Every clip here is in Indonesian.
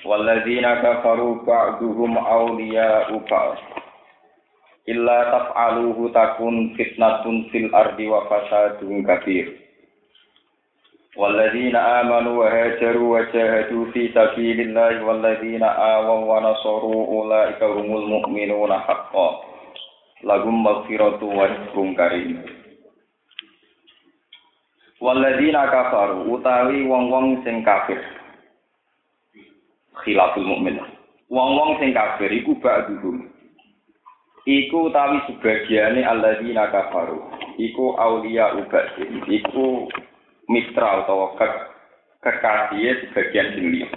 Walladzina kafaru ba'duhum awliya'u ba'd. Illa taf'aluhu takun fitnatun fil ardi wa fasadun kabir. Hajaru wa jahadu fi sabilillahi walladzina awaw wa nasaru ulaika humul mu'minuna haqqan. Lahum maghfiratu wa rizqun karim. Walladzina kafaru utawi wong-wong sing kafir khilaful mukmin. Wong-wong sing kafir iku ba'duhum. Iku utawi sebagiane alladzina kafaru. Iku aulia ubadin. Iku mitra utawa ke kekasih sebagian sing liya.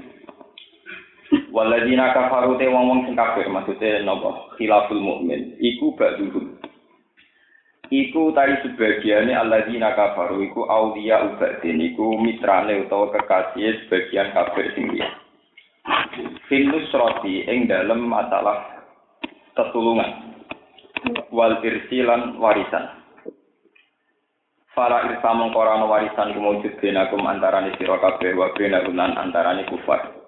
Walladzina kafaru te wong-wong sing kafir maksudnya napa? Khilaful mukmin. Iku ba'duhum. Iku tadi sebagiannya alladzina kafaru iku aulia ubadin. Iku mitrane utawa kekasih sebagian kafir sing liya. Filus roti ing dalam masalah tetulungan wal irsilan warisan. Fala irsa mengkorano warisan kumujud benakum antarani sira kabeh wa benakum lan antarani kufar.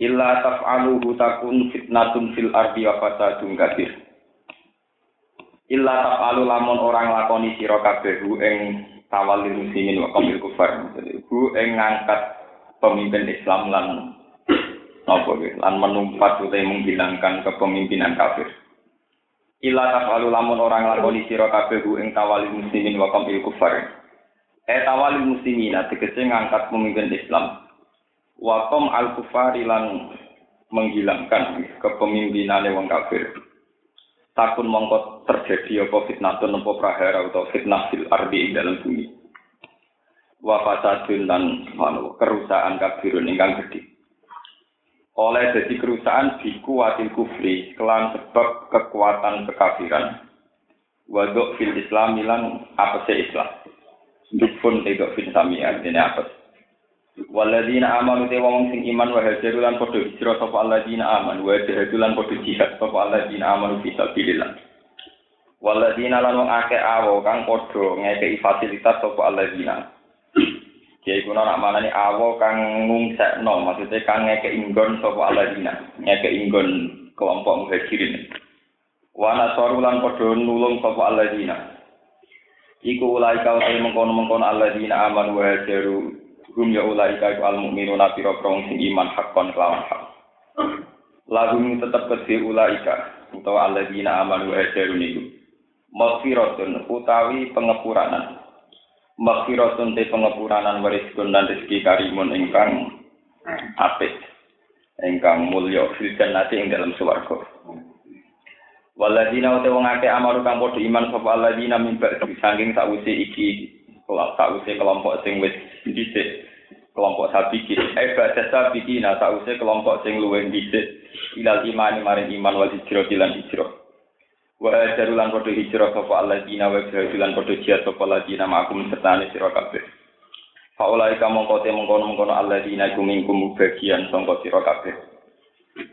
Illa taf'aluhu takun fitnatun fil ardi wa fasadun kabir. Illa taf'alu lamun orang lakoni sira kabeh ing tawalli muslimin wa kufar. Hu ing ngangkat pemimpin Islam lan apa lan menumpat utawa menghilangkan kepemimpinan kafir. Ila tafalu lamun orang lakoni sira kabeh ing tawali muslimin wa qamil kufar. Eh tawali muslimin tegese ngangkat pemimpin Islam. Wa qam al kufar lan menghilangkan kepemimpinan wong kafir. Takun mongko terjadi apa fitnah apa prahara atau fitnah fil ardi dalam bumi wa fasadun lan kerusakan kabirun ingkang gedhe. Oleh jadi kerusakan bikuatil kufri kelan sebab kekuatan kekafiran. Waduk fil Islam apa sih Islam? Dukun tidak fil sami artinya apa? Waladina amanu te wong sing iman wa hajaru lan padha hijrah sapa alladzina aman wa jahadu lan padha jihad sapa alladzina amanu fi sabilillah. Waladina lan wong akeh awo kang padha ngekeki fasilitas sapa alladzina Kiai kuno nak mana nih awo kang no, maksudnya kang ngeke inggon sopo aladina, ngeke inggon kelompok muhajirin. Wana sorulan podo nulung sopo aladina. Iku ulai kau tay mengkono mengkono aladina aman wa hajaru. Hum ya ulai kau al mukminuna piro prong sing iman hakon kelawan hak. Lagum tetap kecil ulai kau utawa aladina aman wa hajaru niku. Maghfiratun utawi pengepuranan Maghfiratun te pengepuranan wariskun dan rezeki karimun ingkang apik ingkang mulya fil jannati ing dalam swarga. Waladina uta wong akeh amaru kang padha iman sapa alladzina min ba'di saking sawise iki sawise kelompok sing wis dhisik kelompok sabiki eh baca sabiki nah sawise kelompok sing luwih dhisik ilal imani maring iman wal hijrah lan hijrah Wa ajaru lan padha hijrah sapa alladzina wa jahadu lan padha jihad sapa alladzina ma'akum sertane sira kabeh. Faulai kamu kote mengkono mengkono alladzina iku mingkum bagian sangka sira kabeh.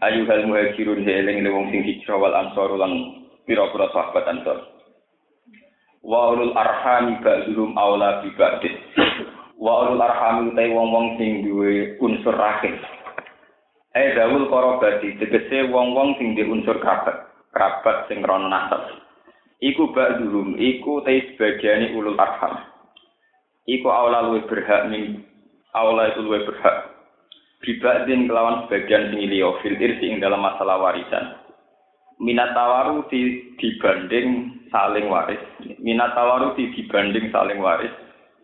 Ayuhal muhajirun heling wong sing hijrah wal ansor lan pira-pira sahabat ansor. Wa ulul arhami ba'dhum aula bi ba'dih. Wa ulul arhami utai wong-wong sing duwe unsur rahim. Eh dawul korobati, tegese wong-wong sing duwe unsur kerabat kerabat sing rono nasab. Iku ba'duhum, iku te sebagiane ulul arham. Iku awla luwe berhak min awla itu luwe berhak. Bibadin kelawan sebagian sing liya fil ing dalam masalah warisan. Minat tawaru di, dibanding saling waris. Minat tawaru di, dibanding saling waris.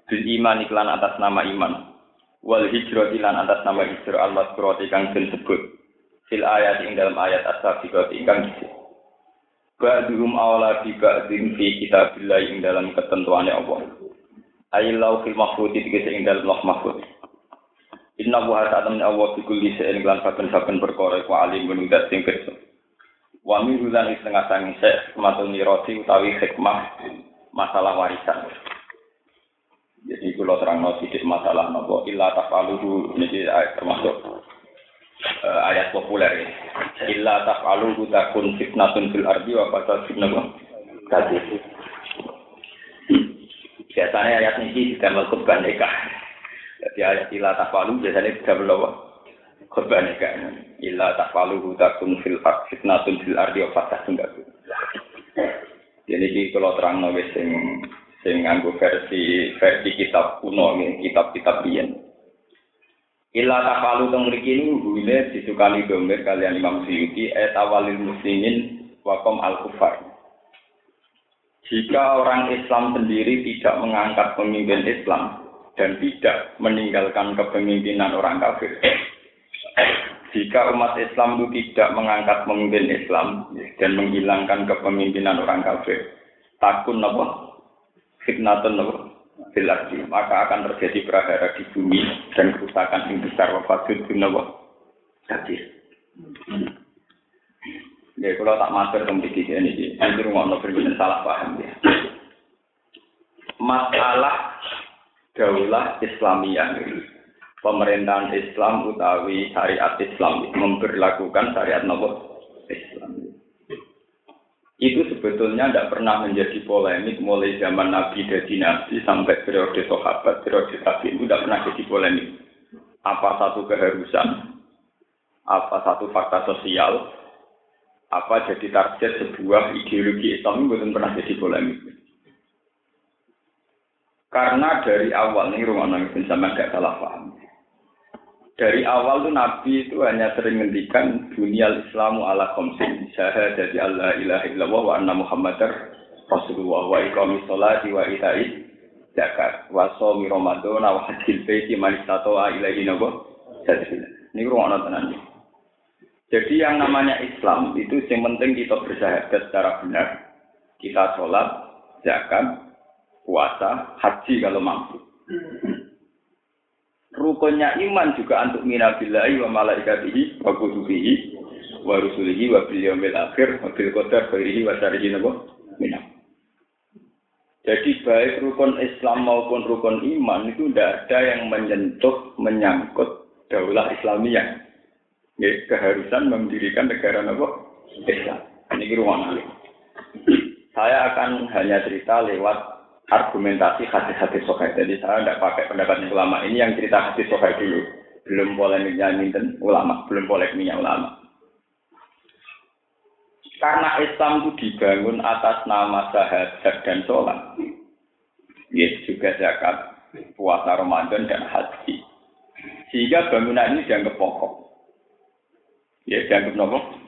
Bil iman iklan atas nama iman. Wal hijrah ilan atas nama hijrah al-maskurati kang disebut. Fil ayat ing dalam ayat as-sabiqati ingkang disebut. Ba'dhum awla bi ba'dhin fi kitabillah ing dalam ketentuannya Allah. Ayilau fil mahfud iki ing dalam loh mahfud. Inna wa ta'ala Allah bi kulli shay'in lan saben-saben perkara iku alim menudat sing kersa. Wa min hudan setengah sangi sek matul niroti utawi hikmah masalah warisan. Jadi kalau terang sedikit masalah nopo illa tafaluhu ini termasuk uh, ayat populer ya. Illa tafaluhu takun fitnatun fil ardi wa fasadun nopo. Biasanya ayat ini juga melakukan nikah. Jadi ayat ila takwalu biasanya tidak berlawa korban kan. Ila takwalu takun fil fitnatun fil ardi wa fasadun Jadi di kalau terang nabi sing sing nganggo versi versi kitab kuno nih kitab kitab biyen. Ila takwalu teng mriki ini hubungannya disukani kalian Imam Suyuti ayat awalil muslimin wakom al kufar. Jika orang Islam sendiri tidak mengangkat pemimpin Islam, dan tidak meninggalkan kepemimpinan orang kafir. Jika umat Islam itu tidak mengangkat pemimpin Islam dan menghilangkan kepemimpinan orang kafir, takun nopo fitnatun nopo bilardi, maka akan terjadi prahara di bumi dan kerusakan yang besar. Wafat di nopo hadir. Ya, kalau tak masuk tentang ini, ini rumah nopo salah paham ya. Masalah daulah Islamiyah pemerintahan Islam utawi syariat Islam memperlakukan syariat nopo Islam itu sebetulnya tidak pernah menjadi polemik mulai zaman Nabi dan Nabi sampai periode sahabat periode tabi itu tidak pernah jadi polemik. Apa satu keharusan? Apa satu fakta sosial? Apa jadi target sebuah ideologi Islam? Itu belum pernah jadi polemik. Karena dari awal ini rumah nabi sama gak salah paham. Dari awal tuh Nabi itu hanya sering ngendikan dunia Islamu ala komsin jadi Allah ilaha illallah wa anna muhammadar rasulullah wa iqami sholati wa itai zakat wa shomi ramadan wa hajjil baiti man ilaihi nabo Ini rumah tenan Jadi yang namanya Islam itu yang penting kita bersahabat secara benar. Kita sholat, zakat, puasa, haji kalau mampu. Rukunnya iman juga untuk minabillahi wa malaikatihi wa kutubihi wa rusulihi wa bil akhir wa bil qadar khairihi wa syarrihi minam. Jadi baik rukun Islam maupun rukun iman itu tidak ada yang menyentuh, menyangkut daulah Islamiyah. Ya, keharusan mendirikan negara apa? Islam. Ini ruang Saya akan hanya cerita lewat argumentasi hadis-hadis sokai. Jadi saya tidak pakai pendapat ulama ini yang cerita hadis sokai dulu. Belum polemiknya dan ulama, belum polemiknya ulama. Karena Islam itu dibangun atas nama syahadat dan sholat. Ya juga zakat, puasa Ramadan dan haji. Sehingga bangunan ini dianggap pokok. Ya dianggap nopo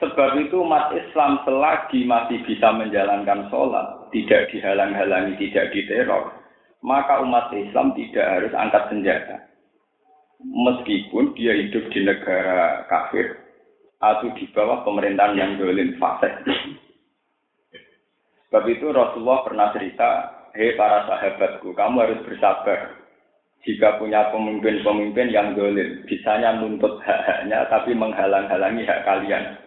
Sebab itu umat Islam selagi masih bisa menjalankan sholat, tidak dihalang-halangi, tidak diteror, maka umat Islam tidak harus angkat senjata. Meskipun dia hidup di negara kafir atau di bawah pemerintahan yang dolim fasik. Sebab itu Rasulullah pernah cerita, hei para sahabatku, kamu harus bersabar. Jika punya pemimpin-pemimpin yang dolim, bisanya nuntut hak-haknya, tapi menghalang-halangi hak kalian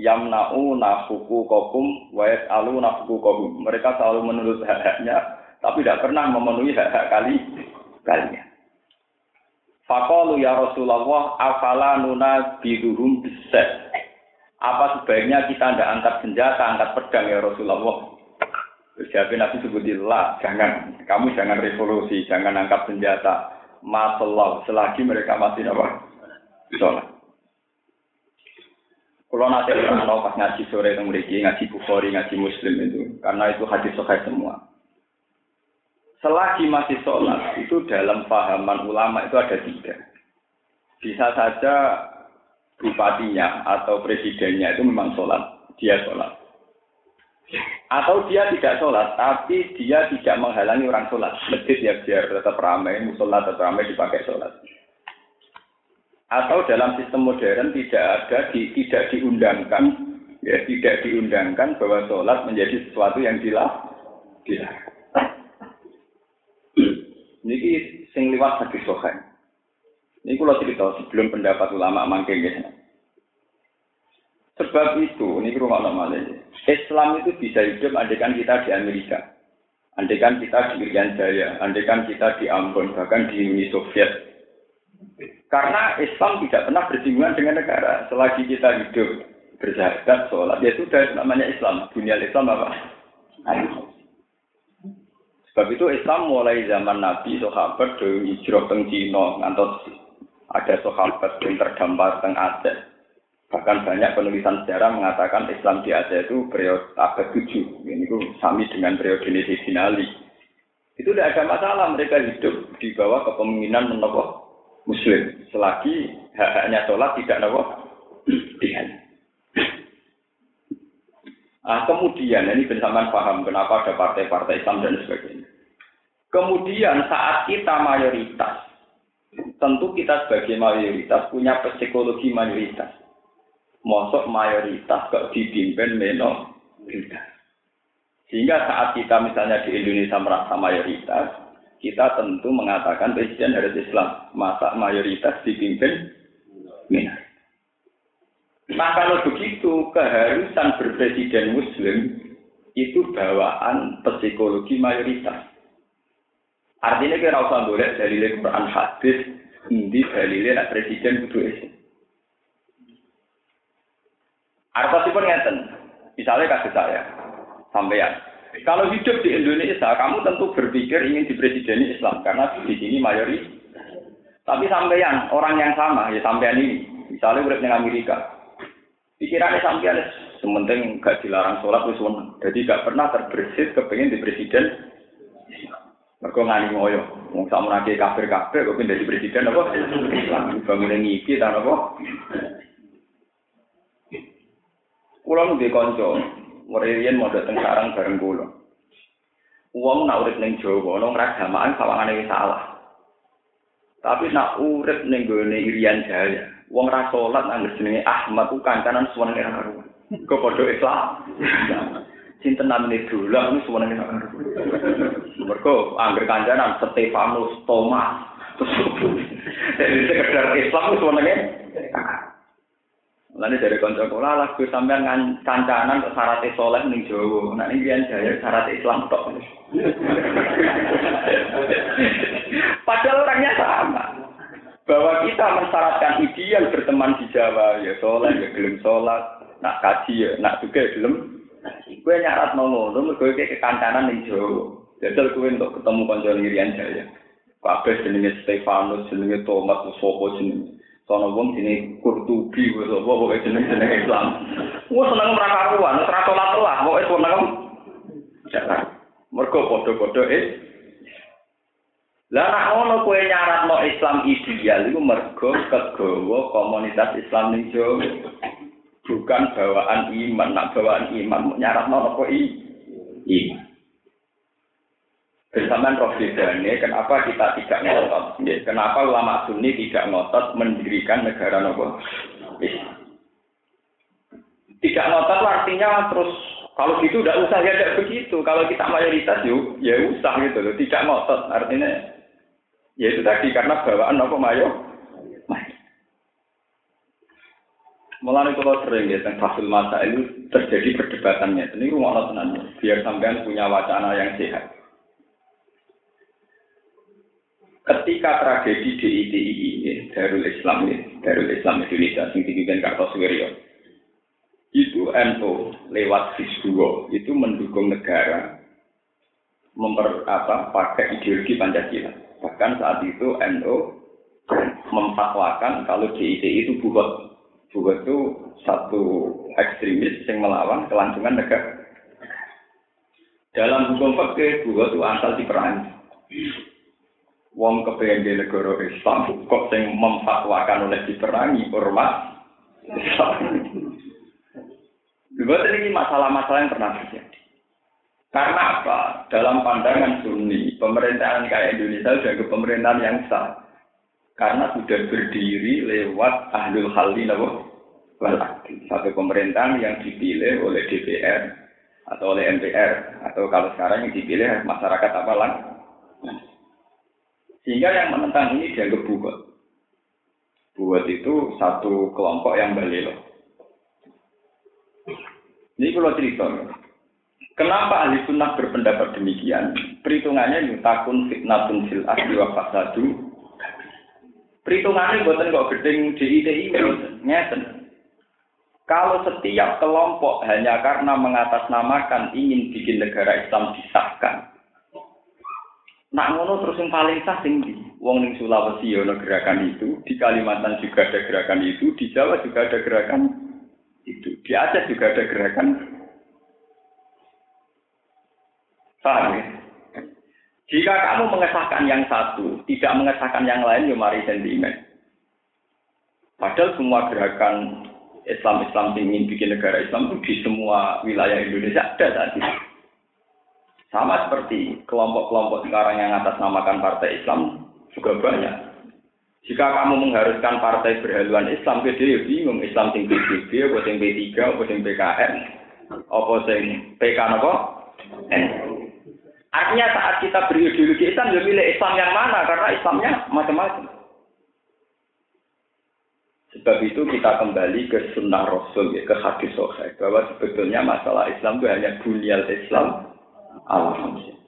Yamna'u nafuku kokum wa yas'alu nafuku kokum. Mereka selalu menurut hak-haknya, tapi tidak pernah memenuhi hak-hak kali kalian. Fakalu ya Rasulullah, afala nuna biduhum biset. Apa sebaiknya kita tidak angkat senjata, angkat pedang ya Rasulullah? Jadi Nabi sebutillah, jangan, kamu jangan revolusi, jangan angkat senjata. Masalah, selagi mereka masih apa? Sholat. Kalau nanti orang pas ngaji sore itu mereka ngaji bukhari, ngaji muslim itu, karena itu hadis sahih semua. Selagi masih sholat, itu dalam pahaman ulama itu ada tiga. Bisa saja bupatinya atau presidennya itu memang sholat, dia sholat. Atau dia tidak sholat, tapi dia tidak menghalangi orang sholat. Masjid ya biar tetap ramai, musola tetap ramai dipakai sholat atau dalam sistem modern tidak ada di, tidak diundangkan ya tidak diundangkan bahwa sholat menjadi sesuatu yang dilah dilarang. Ini sing liwat hadis sahih. Ini kalau cerita sebelum pendapat ulama mangke ya. Sebab itu, ini rumah lama Islam itu bisa hidup andekan kita di Amerika. Andekan kita di Irian Jaya, andekan kita di Ambon, bahkan di Uni Soviet. Karena Islam tidak pernah bersinggungan dengan negara. Selagi kita hidup bersahabat, sholat, ya sudah namanya Islam. Dunia Islam apa? Sebab itu Islam mulai zaman Nabi, sahabat, dari hijrah ke Cina, ngantos ada sahabat yang terdampar teng Aceh. Bahkan banyak penulisan sejarah mengatakan Islam di Aceh itu periode abad 7. Ini itu sami dengan periode Sinali. Itu tidak ada masalah mereka hidup di bawah kepemimpinan menokoh Muslim. Selagi hak-haknya sholat tidak nopo dengan. Ah, kemudian ini bersamaan paham kenapa ada partai-partai Islam dan sebagainya. Kemudian saat kita mayoritas, tentu kita sebagai mayoritas punya psikologi mayoritas mosok mayoritas kok dipimpin minoritas. Sehingga saat kita misalnya di Indonesia merasa mayoritas, kita tentu mengatakan presiden harus Islam. Masa mayoritas dipimpin minoritas. Nah kalau begitu, keharusan berpresiden muslim itu bawaan psikologi mayoritas. Artinya kira usah boleh dari Quran hadis, ini dalilnya presiden kudu Islam. Artosipun ngeten. Misalnya kasih saya, sampean. Kalau hidup di Indonesia, kamu tentu berpikir ingin dipresideni Islam karena di sini mayoritas. Tapi sampean orang yang sama ya sampean ini, misalnya udah di Amerika, pikirannya sampean sementing gak dilarang sholat wis Jadi gak pernah terbersit kepengen di presiden Mereka ngani ngoyo, mau sama lagi kafir kafir, kok jadi presiden apa? Islam, bangun ngipi, dan apa? Kulo nu kanca, muriyen mau dateng sarang bareng kulo. Wong nak urip ning Jawa, nang ragamaan sawangane wis salah. Tapi nak urip ning gone Irian Jaya, wong ra salat nang jenenge Ahmad ku kancanan suwane ra karo. Kok padha Islam. Sinten namine dolan wis suwane ra karo. Mergo angger kancanan Stefanus Thomas. Terus sekedar Islam wis suwane Lalu dari konco kula lah gue sampean ngan kancanan kok syaratnya soleh ning Jawa. Nah ini biar jaya syarat Islam tok. Padahal orangnya sama. Bahwa kita mensyaratkan ideal berteman di Jawa, ya soleh, ya gelem sholat, nak kaji ya, nak juga ya gelem. Gue nyarat ngono, lu gue kayak kekancanan ning Jawa. Jajal gue untuk ketemu konco Irian Jaya. Kabeh jenenge Stefanus, jenenge Thomas, sopo jenenge. Sono wong sini kurtubi, wes apa pokoknya jeneng jeneng Islam. Wah seneng meraka karuan, serah sholat lah, pokoknya seneng. Jangan. Mergo podo-podo eh. Lah nak ngono kowe nyaratno Islam ideal iku mergo kegawa komunitas Islam ning Jawa. Bukan bawaan iman, nak bawaan iman nyaratno apa? Iman. Bersamaan roh bedanya, kenapa kita tidak ngotot? Kenapa ulama sunni tidak ngotot mendirikan negara nopo? Tidak ngotot artinya terus kalau gitu tidak usah ya tidak begitu. Kalau kita mayoritas yuk, ya usah gitu loh. Tidak ngotot artinya ya itu tadi karena bawaan nopo mayo. Mulai kalau sering ya tentang fasil masa itu terjadi perdebatannya. Ini rumah tenang biar sampean punya wacana yang sehat. Ketika tragedi DITI ini, Darul Islam ini, Darul Islam Indonesia, yang dipimpin Kartosuwiryo, itu NU lewat Fisduo itu mendukung negara memper apa pakai ideologi Pancasila. Bahkan saat itu NU memfatwakan kalau DITI itu buat buat itu satu ekstremis yang melawan kelangsungan negara. Dalam hukum fakir buat itu asal diperangi wong kepengen negara Islam kok sing memfatwakan oleh diperangi ormas Islam. ini masalah-masalah yang pernah terjadi. Karena apa? Dalam pandangan Sunni, pemerintahan kayak Indonesia sudah ke pemerintahan yang sah. Karena sudah berdiri lewat ahlul halli wal Satu pemerintahan yang dipilih oleh DPR atau oleh MPR atau kalau sekarang yang dipilih masyarakat apa lang? Sehingga yang menentang ini dianggap buat. Buat itu satu kelompok yang balelo. Ini kalau cerita. Kenapa ahli sunnah berpendapat demikian? Perhitungannya yutakun fitnatun fil asli wa fasadu. Perhitungannya buatan kok gedeng DITI ngeten. Kalau setiap kelompok hanya karena mengatasnamakan ingin bikin negara Islam disahkan, nak ngono terus yang paling sah tinggi. Wong ning Sulawesi ya ada gerakan itu, di Kalimantan juga ada gerakan itu, di Jawa juga ada gerakan itu, di Aceh juga ada gerakan Paham ya? Jika kamu mengesahkan yang satu, tidak mengesahkan yang lain, ya mari sentimen. Padahal semua gerakan Islam-Islam ingin bikin negara Islam itu di semua wilayah Indonesia ada tadi. Sama seperti kelompok-kelompok sekarang yang atas namakan partai Islam juga banyak. Jika kamu mengharuskan partai berhaluan Islam, dia ya bingung Islam sing PBB, apa sing P3, apa sing PKN, apa sing PK apa? Artinya saat kita berideologi Islam, ya milih Islam yang mana? Karena Islamnya macam-macam. Sebab itu kita kembali ke sunnah Rasul, ya, ke hadis sahih bahwa sebetulnya masalah Islam itu hanya bunyal Islam alhamdulillah.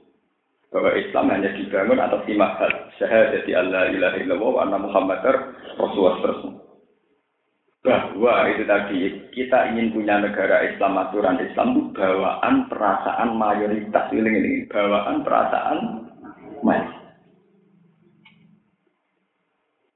Bahwa Islam hanya dibangun atas lima hal. Syahadat Allah ilaha illallah wa anna Muhammadar Rasulullah bahwa itu tadi kita ingin punya negara Islam aturan Islam itu bawaan perasaan mayoritas ini ini bawaan perasaan mayoritas.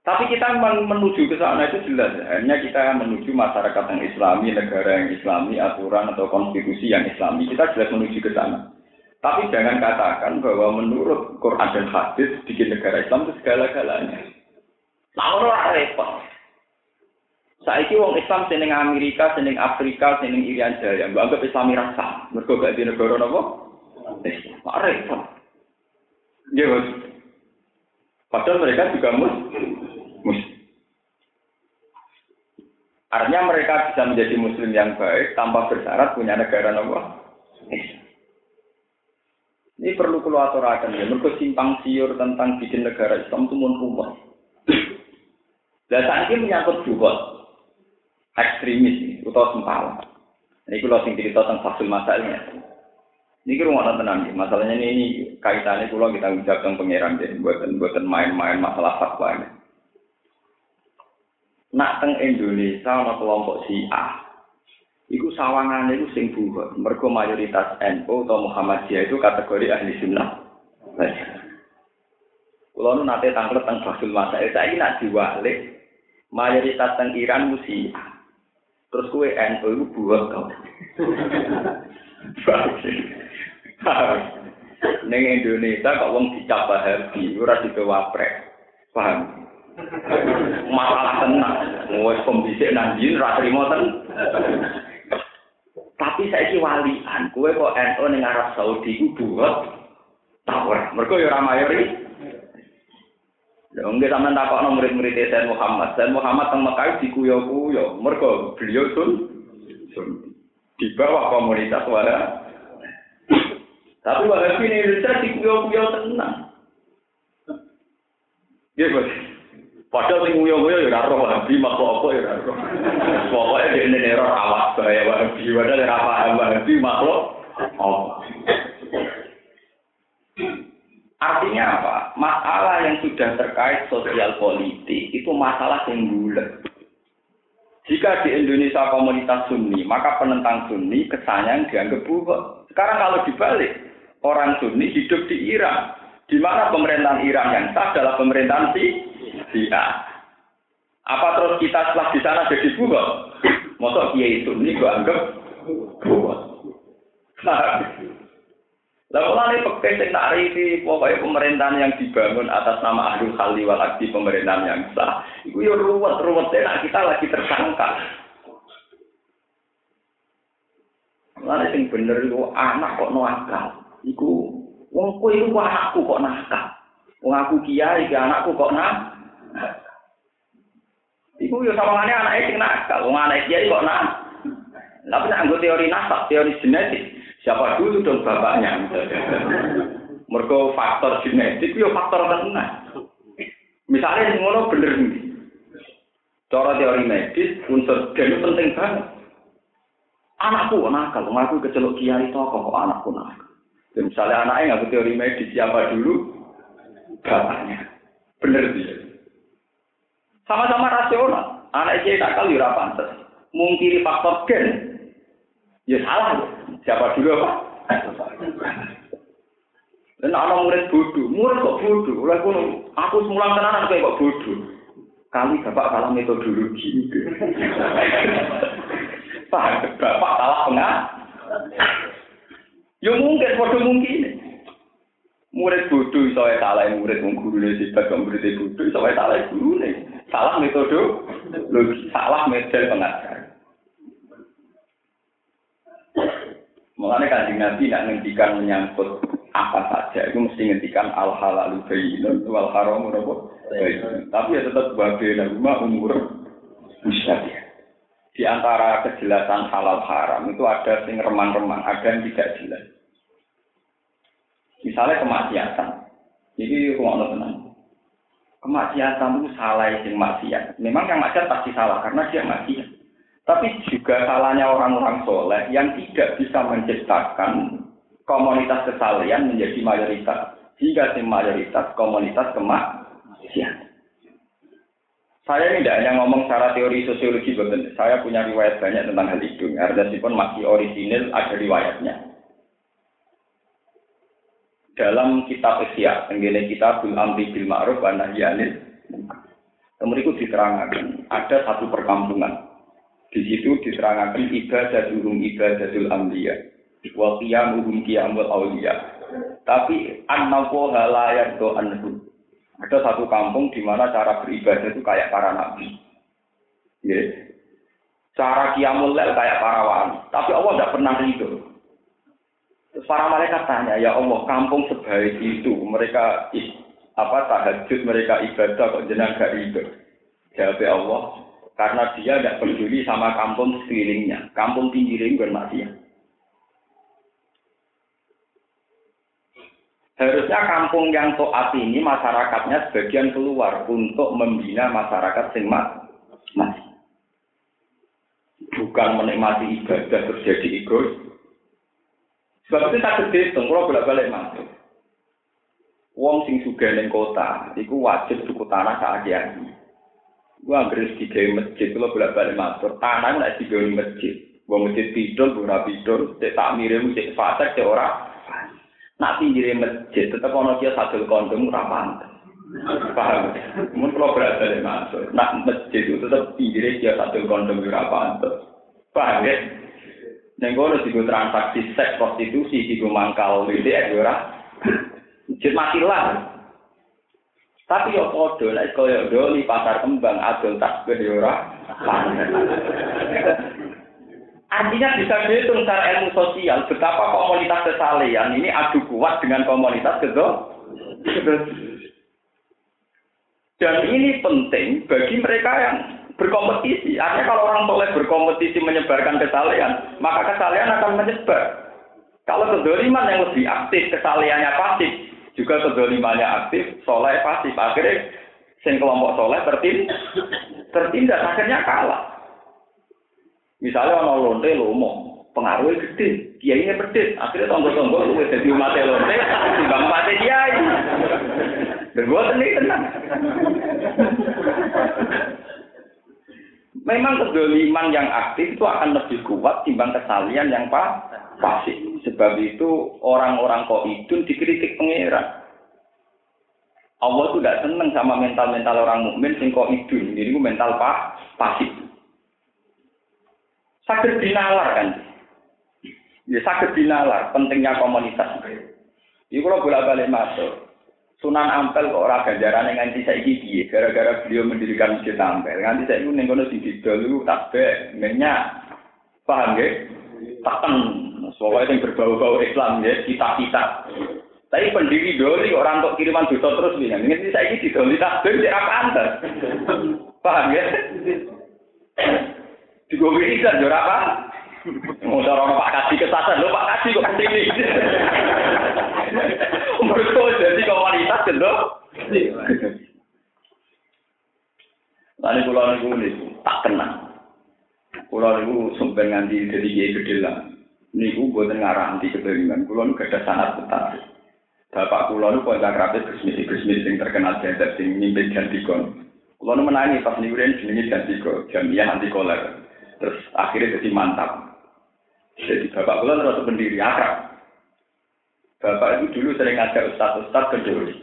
Tapi kita menuju ke sana itu jelas, hanya kita menuju masyarakat yang Islami, negara yang Islami, aturan atau konstitusi yang Islami, kita jelas menuju ke sana. Tapi jangan katakan bahwa menurut Quran dan hadis bikin negara Islam itu segala-galanya. Nah, orang repot. Saiki wong Islam seneng Amerika, seneng Afrika, seneng Irian Jaya, mbok anggap Islami rasa. Mergo gak di negara napa? Pak repot. Ya, Padahal mereka juga mus, mus. Artinya mereka bisa menjadi muslim yang baik tanpa bersyarat punya negara napa? Ini perlu keluar aturakan ya. Mereka simpang siur tentang bikin negara Islam itu mun rumah. Dan saat ini menyangkut juga ekstremis atau sempala. Ini kalau sing cerita tentang fasul masalahnya. Ini kira mau tenang Masalahnya ini, ini kaitannya kalau kita ucap tentang pangeran deh, buatan buatan main-main masalah fatwa ini. Nak teng Indonesia ada kelompok si A. Iku sawangan itu sing buah. Mereka mayoritas NU atau Muhammadiyah itu kategori ahli sunnah. Kalau nu nate tangklet tentang fasul masalah, saya ini nak diwalik mayoritas teng Iran A. Terus kue NU itu buat kau. Neng Indonesia kok wong dicap Wahabi, ora dikewaprek. Paham? Masalah tenang. Wes pembisik nang ra trimo. Tapi saiki walian, kue kok NU ning Arab Saudi ku buat tawar. Mergo ya ora mayoritas. Enggak sampean takokno murid-murid Sayyid Muhammad. Sayyid Muhammad teng Mekah dikuyo-kuyo. Mergo beliau sun, sun di bawah komunitas wala. Tapi wahabi ini Indonesia dikuyo-kuyo tenang. Iya, Bos. Padahal sing nguyo-nguyo ya ora roh wahabi makhluk apa ya ora roh. Pokoke dene nero awas bahaya wahabi padahal ora paham wahabi makhluk apa. Artinya apa? Masalah yang sudah terkait sosial politik itu masalah yang bulat. Jika di Indonesia komunitas Sunni, maka penentang Sunni kesannya dianggap bulat. Sekarang kalau dibalik, orang Sunni hidup di Iran, di mana pemerintahan Iran yang sah adalah pemerintahan si Sia. Apa terus kita setelah di sana jadi bulat? Masa kiai Sunni gua anggap bulat. Lalu mulane pekeh sing rifi pokoknya pemerintahan yang dibangun atas nama Ahlul Khalli wal pemerintahan yang sah. Iku yo ruwet ruwet nak kita lagi tersangka. Mulane sing bener iku anak kok nakal. Iku wong kowe iku anakku kok nakal. Wong aku kiai anakku kok nakal. Iku yo sawangane anake sing nakal, wong anak kiai kok nakal. Tapi nek teori nasab, teori genetik, Siapa dulu dong bapaknya? Mereka faktor genetik, ya faktor tenang. Misalnya ngono bener nih. Cara teori medis, unsur gen penting banget. Anakku nakal, aku kecelok kiai toko kok anakku nakal. Dan misalnya anaknya nggak teori medis siapa dulu? Bapaknya. Bener dia. Sama-sama rasional. Anak kiai nakal ya pantas. Mungkiri faktor gen. Ya salah. Siapa dulu apa? Dan anak murid bodoh, murid kok bodoh. Oleh pun aku semula tenanan kayak kok bodoh. Kali bapak kalah metodologi. Pak, bapak salah pengah. Ya mungkin, bodoh mungkin. Murid bodoh iso salah murid wong gurune sifat murid bodoh iso salah gurune. Salah metode salah model pengajar. Mengenai kanjeng Nabi nak ngendikan menyangkut apa saja itu mesti ngendikan al halal bayyinun wal haram Tapi ya tetap bagian rumah umur musyabih. Di antara kejelasan halal haram itu ada sing remang-remang, ada yang tidak jelas. Misalnya kemaksiatan. Ini rumah tenang. Kemaksiatan itu salah yang maksiat. Memang yang maksiat pasti salah karena dia maksiat. Tapi juga salahnya orang-orang soleh yang tidak bisa menciptakan komunitas kesalahan menjadi mayoritas. Hingga si mayoritas komunitas kemaksiatan. Saya tidak hanya ngomong secara teori sosiologi, betul. Saya punya riwayat banyak tentang hal itu. pun masih orisinil, ada riwayatnya. Dalam kitab Isya, tenggine kita bil amri bil ma'ruf wa nahyanil Kemudian diterangkan ada satu perkampungan di situ diterangkan ibadah durung ibadatul amliya. Wa qiyamuhum qiyamul awliya. Tapi annahu halayat do anhu. Ada satu kampung di mana cara beribadah itu kayak para nabi. Ya. Cara qiyamul lail kayak para wali. Tapi Allah tidak pernah itu. Para malaikat tanya, ya Allah, kampung sebaik itu mereka apa tahajud mereka ibadah kok jenang gak itu. Jawab Allah, karena dia tidak peduli sama kampung sekelilingnya. Kampung pinggirin bermaksiat. Harusnya kampung yang toat ini masyarakatnya sebagian keluar untuk membina masyarakat masih. Bukan menikmati ibadah terjadi egois. Sebab itu tak gede, kalau bolak-balik masuk. Wong sing sugih ning kota, iku wajib tuku tanah sak aki Gua anggere digawe masjid, kalau bolak-balik matur, tanah nek digawe masjid. Wong masjid pidol, ora pidol, cek tak mirip, cek fasek, cek ora. Nak pinggire masjid, tetep ana kia sadul kondom ora pantes. Paham? Mun kalau bolak-balik matur, nak masjid itu tetep pinggire kia sadul kondom ora pantes. Paham? Neng kono digo transaksi seks prostitusi digo mangkal WDR ora. Masjid matilah. Tapi yo padha nek kaya doli pasar kembang adol tasbih yo ora Artinya bisa dihitung secara ilmu sosial betapa komunitas kesalehan ini adu kuat dengan komunitas kedua. Dan ini penting bagi mereka yang berkompetisi. Artinya kalau orang boleh berkompetisi menyebarkan kesalehan, maka kesalehan akan menyebar. Kalau kedoliman yang lebih aktif, kesalehannya pasif, juga kedolimannya aktif, soleh pasif. Akhirnya sing kelompok soleh tertindas, tertindas akhirnya kalah. Misalnya orang lonte lomo, pengaruhnya gede, kiai ini pedit, akhirnya tonggo-tonggo lu jadi umat lonte, timbang mati kiai. Dan gue tenang. Memang kedoliman yang aktif itu akan lebih kuat timbang kesalian yang pasif. Sebab itu orang-orang kok itu dikritik pangeran. Allah itu tidak senang sama mental-mental orang mukmin sing kok idun. Jadi itu mental pak pasif. Sakit dinalar kan. Ya sakit dinalar pentingnya komunitas. Ini kalau bolak-balik masuk. Sunan Ampel kok ora ganjarane nganti saiki piye? Gara-gara beliau mendirikan Masjid Ampel. Nganti saiki ning kono sing didol iku tasbih, minyak. Paham nggih? Taken. Soalnya yang berbau-bau Islam ya, kita-kita. Tapi pendiri doli orang untuk kiriman dosa terus nih. Ini saya ini didoli tasbih tidak pantas. Paham ya? Di gue bisa juara apa? Mau orang Pak Kasih kesasar, lo Pak Kasih kok ke sini. Mereka jadi komunitas gitu. Lalu pulau niku niku tak kenal. Pulau niku sumpah nganti jadi kiai gede lah. Niku buatan ngarang di kebelingan. Pulau niku ada sangat betah. Bapak pulau niku kontak rapi bersmisi bersmisi yang terkenal jadi sing mimpin jantikon. Pulau niku menangi pas niku dia jenenge jantiko jamiah anti koler. Terus akhirnya jadi mantap. Jadi bapak pulau terus pendiri akrab. Bapak itu dulu sering ngajak ustaz-ustaz ke Doli.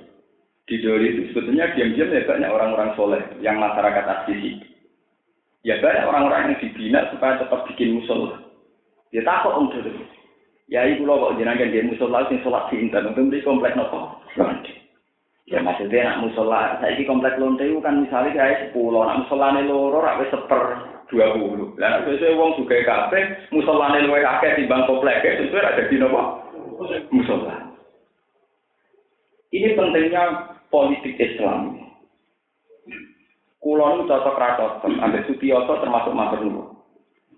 Di Doli itu sebetulnya diam-diam ya banyak orang-orang soleh yang masyarakat asli. Ya banyak orang-orang yang dibina supaya tetap bikin musola. Ya takut om Doli. Ya ibu lo kok jenengan dia musola sing sholat di intan untuk di komplek nopo. Ya maksudnya nak musola, saya ini komplek lonte itu kan misalnya kayak sepuluh, nak musola ini loro, rak seper dua puluh. Lah biasanya uang juga kafe, musola luwe kakek di bang komplek, itu ada di nopo musola. Ini pentingnya politik Islam. Kulon cocok cocok, ambil Sutioso termasuk Mas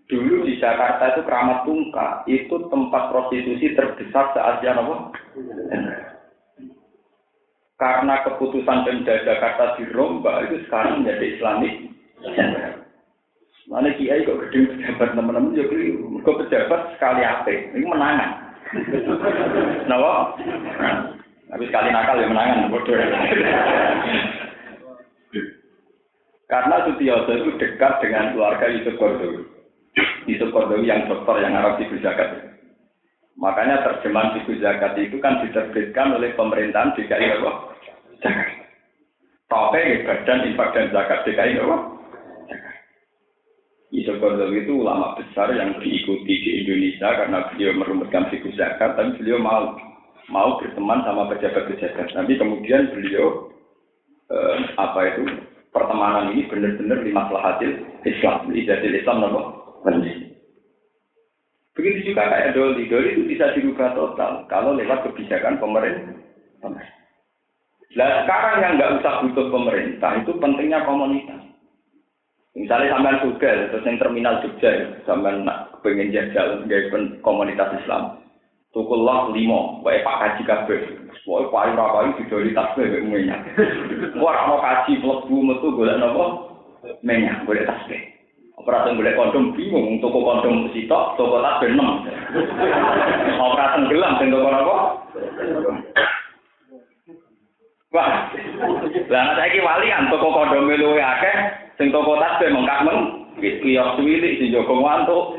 Dulu di Jakarta itu keramat tungka, itu tempat prostitusi terbesar se Asia apa? Karena keputusan Pemda Jakarta dirombak itu sekarang menjadi Islamik. Mana kiai kok gede pejabat teman-teman ya kok pejabat sekali apa? Ini menangan. Kenapa? Tapi sekali nakal ya menangan, bodoh. Karena Sutioso itu dekat dengan keluarga Yusuf Kordowi. Yusuf Kordowi yang dokter yang Arab di Zakat. Makanya terjemahan Fiku Zakat itu kan diterbitkan oleh pemerintahan DKI Jakarta. Tapi badan infak dan zakat DKI Jakarta. Yusuf Qardawi itu ulama besar yang diikuti di Indonesia karena beliau merumuskan fikih zakat, tapi beliau mau mau berteman sama pejabat-pejabat. Tapi kemudian beliau eh, apa itu pertemanan ini benar-benar lima hasil Islam, jadi Islam penting. Begitu juga kayak Doli, Doli itu bisa dirubah total kalau lewat kebijakan pemerintah. Nah sekarang yang nggak usah butuh pemerintah itu pentingnya komunitas. Misalnya sampean juga, terus yang terminal Jogja, sampean nak pengen jajal gaya komunitas Islam. Tukullah limo, baik Pak Haji kabeh. Wah, payu rapayu sudah di tas bebek mau kaji mlebu metu golek napa? Minyak, golek tas bebek. Operasi golek kondom bingung, toko kondom sitok, toko tas enam. Operasi gelam sing toko napa? Wah, lah saiki walian toko kondom luwe akeh, Sing toko tasbih mengkak meng, kiyok suwilik sing jogo ngantuk.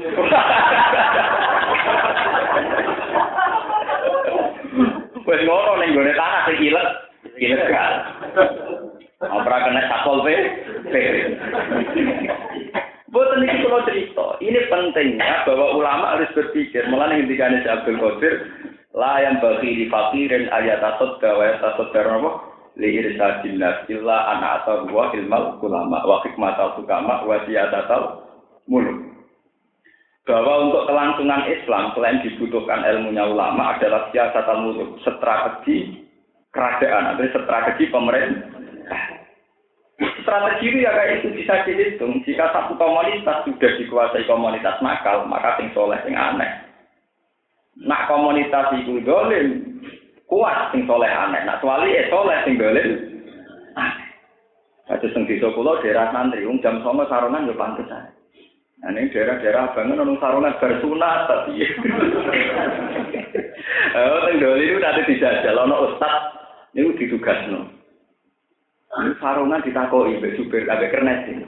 Wes ngono ning gone tanah sing ilet, ilet kan. Ora kena sakol pe. Boten iki kula cerita. Ini pentingnya bahwa ulama harus berpikir. Mulane ngendikane Abdul Qadir, la yang bagi di fakirin ayat atau gawe atau apa? li irsadin illa ana atau wa ilmal ulama wa hikmatal sukama wa siyadatal muluk. Bahwa untuk kelangsungan Islam selain dibutuhkan ilmunya ulama adalah siasatal muluk, strategi kerajaan atau strategi pemerintah. Strategi itu ya kayak itu bisa dihitung. Jika satu komunitas sudah dikuasai komunitas nakal, maka sing soleh sing aneh. Nak komunitas itu dolim, kuat sing soleh aneh. Nak suali eh soleh sing dolim. Ada sing desa kula daerah santri, wong jam songo saronan yo pantes ae. Nah, ini daerah-daerah bangun nang saronan bersunat tapi. Oh, sing dolim itu nanti dijajal ono ustaz niku ditugasno. Ini sarungan ditakoki mbek supir ambek kernet ini.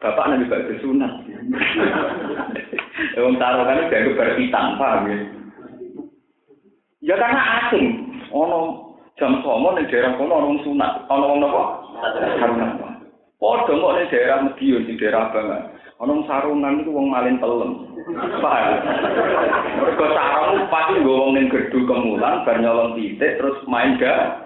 Bapak nabi bak bersunat. Wong sarungan itu dianggap berhitam, paham ya? Ya karena asing. ono jam songo ning daerah kono ono sunat ono wong napa sarungan padha kok ning daerah Medion di daerah Bangan. Ono sarungan iku wong malin pelem. Paham? Mergo sarung pasti nggo wong ning gerdu kemulan bar nyolong titik terus main ga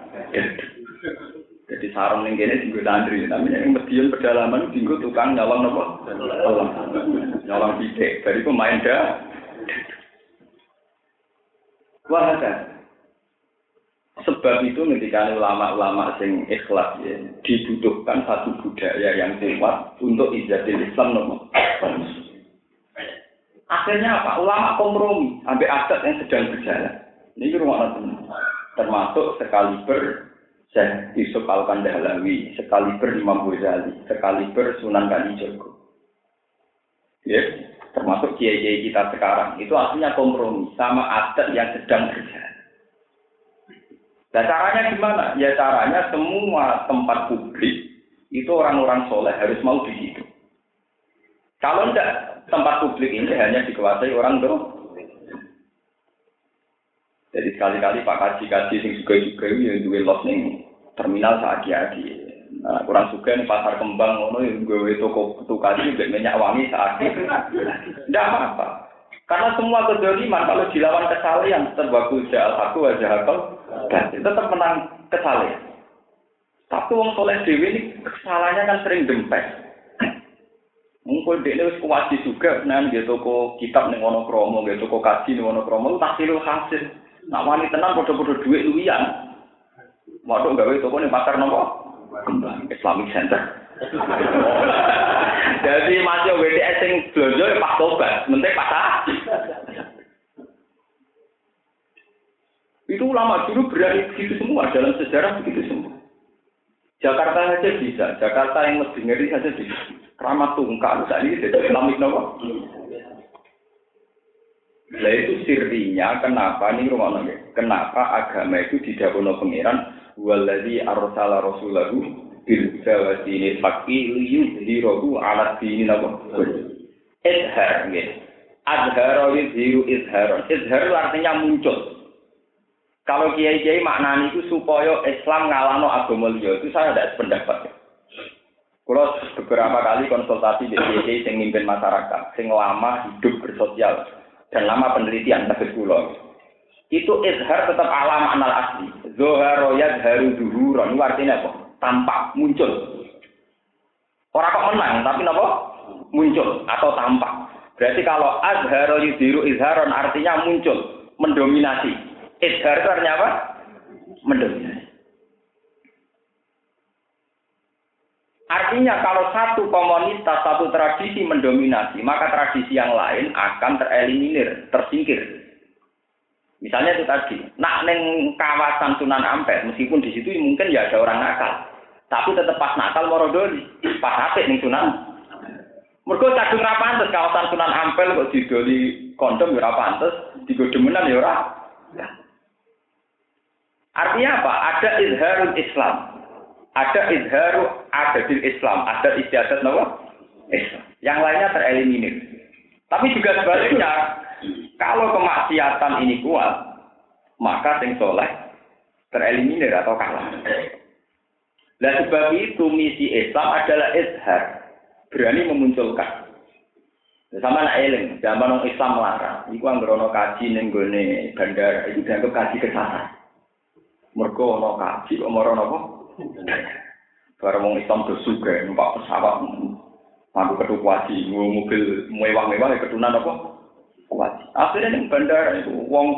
jadi sarung ning kene dienggo santri tapi ning Medion pedalaman dienggo tukang nyolong pelem. Nyolong titik. Bariku main ga Wah, Sebab itu ketika ulama-ulama sing ikhlas ya, dibutuhkan satu budaya yang kuat untuk ijazah Islam nomor. Akhirnya apa? Ulama kompromi sampai adat yang sedang berjalan. Ini rumah termasuk sekaliber Syekh Yusuf Al-Kandahlawi, sekaliber Imam Ghazali, sekaliber Sunan Kalijogo. Ya, termasuk kiai-kiai kita sekarang, itu aslinya kompromi sama adat yang sedang berjalan. Nah caranya gimana? Ya caranya semua tempat publik itu orang-orang soleh harus mau di situ. Kalau enggak, tempat publik ini hanya dikuasai orang tuh. Jadi sekali-kali Pak Kaji-Kaji yang juga-juga yang duwe nih terminal saat adi Nah, kurang suka nih pasar kembang ngono yang gue toko tukasi juga minyak wangi saat Tidak apa-apa. Karena semua kedoliman kalau dilawan kesalahan terbagus jahal satu wajah akal dan tetap menang kesalahan. Tapi wong soleh dewi ini kesalahannya kan sering dempet. Mungkin dia ini kuwasi juga, nah dia toko kitab nih wono kromo, dia toko kaji nih wono kromo, tak hasil hasil. Nak wani tenang bodoh-bodoh duit luian. Waduh gawe toko nih pasar nopo kembang Islamic Center. Jadi masih WDS yang belanja ya pas tobat, mentek pas Itu ulama dulu berani begitu semua dalam sejarah begitu semua. Jakarta saja bisa, Jakarta yang lebih ngeri saja bisa. Keramat tungkal saat ini jadi Islamik nopo. Nah itu sirinya kenapa nih rumah Kenapa agama itu tidak punya pangeran waladhi arsala rasulahu bil jawati ini fakki liyudhirahu ala dini napa? Izhar nggih. Azhara yudhiru izharon izhar artinya muncul. Kalau kiai-kiai maknani itu supaya Islam ngalano agama liya itu saya tidak sependapat. Kalau beberapa kali konsultasi di kiai yang mimpin masyarakat, yang lama hidup bersosial dan lama penelitian tapi pulau itu izhar tetap alam anal asli. Zoharo haru duhuron. Itu artinya apa? Tampak, muncul. Orang kok menang, tapi apa? Muncul atau tampak. Berarti kalau azharo yudhiru izharon artinya muncul, mendominasi. Izhar itu artinya apa? Mendominasi. Artinya kalau satu komunitas, satu tradisi mendominasi, maka tradisi yang lain akan tereliminir, tersingkir. Misalnya itu tadi, nak neng kawasan Sunan Ampel, meskipun di situ mungkin ya ada orang nakal, tapi tetap pas nakal morodoli, pas hati neng Sunan. Mereka kadung rapantes kawasan Sunan Ampel kok didoli kondom ya rapantes, digodemenan ya ora. Artinya apa? Ada izharul Islam. Ada izharu adadil Islam. Ada istiadat nawa Islam. Yang lainnya tereliminir. Tapi juga sebaliknya, kalau kemaksiatan ini kuat, maka sing soleh tereliminir atau kalah. Nah sebab itu misi Islam adalah izhar, berani memunculkan. Sama anak eling, zaman orang Islam melarang. Iku anggerono kaji neng gone bandara, itu dianggap kaji kesasar. Mergo ono kaji, kok moro apa? Barang orang Islam bersuga, numpak pesawat, mampu ketuk kaji, mobil mewah-mewah, ya ketunan apa? Kuat. Akhirnya nih bandara itu wong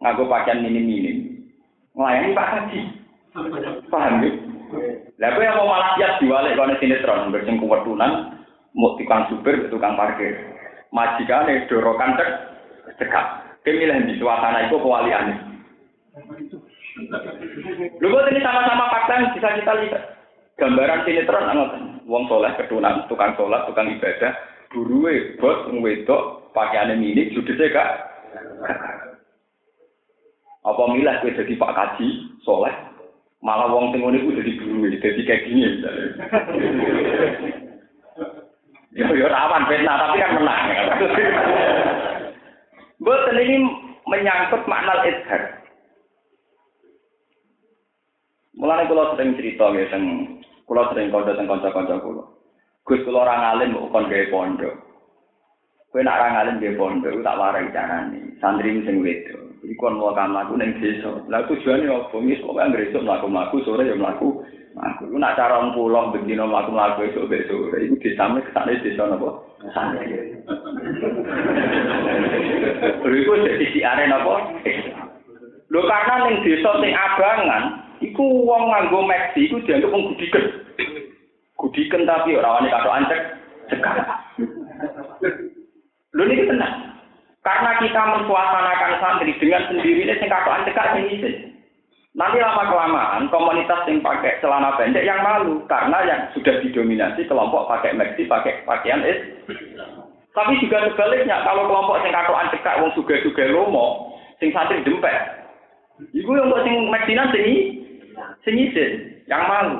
ngaku pakaian minim-minim. Melayani Pak Haji. Paham ya? Lah yang mau malah siap diwalik kono sinetron bersing kuwetunan mau tukang supir tukang parkir. Majikane dorokan cek cekak. Kemilih di suasana itu kewalian. Lu buat ini sama-sama fakta yang bisa kita lihat. Gambaran sinetron anggotan. Wong soleh ketunan, tukang sholat, tukang ibadah, buruwe bos wedok pakaiannya minik, judulnya gak? Apa milah gue jadi pak kaji soleh? Malah wong tengone gue jadi guru dadi kayak gini ya ya rawan fitnah tapi kan menang. Boten ini menyangkut makna ithar Mulane kula sering cerita gitu kula sering kau datang kconco kconco kulo gus kulo orang alim bukan gay pondok. Kowe nak ra ngalim nggih pondok tak warai carane. Santri sing wedo. Iku ono kan aku ning desa. Lah tujuane opo? Wis kok anggere esuk mlaku-mlaku sore ya mlaku. Aku nak cara pulang bendino mlaku-mlaku esuk besok sore. Iku desane kesane desa napa? Santri. Iku dadi siare napa? Lho karena ning desa sing abangan, iku wong nganggo meksi iku dianggap wong gudiken. Gudiken tapi ora wani katok ancek cekak. Lho ini tenang. Karena kita mensuasanakan santri dengan sendirinya sing katokan cekak sing. Nanti lama kelamaan komunitas yang pakai celana pendek yang malu karena yang sudah didominasi kelompok pakai maxi, pakai pakaian is. Tapi juga sebaliknya kalau kelompok yang katoan cekak wong suga-suga lomo, sing santri dempet. Iku yang buat sing maxinan sing sing yang malu.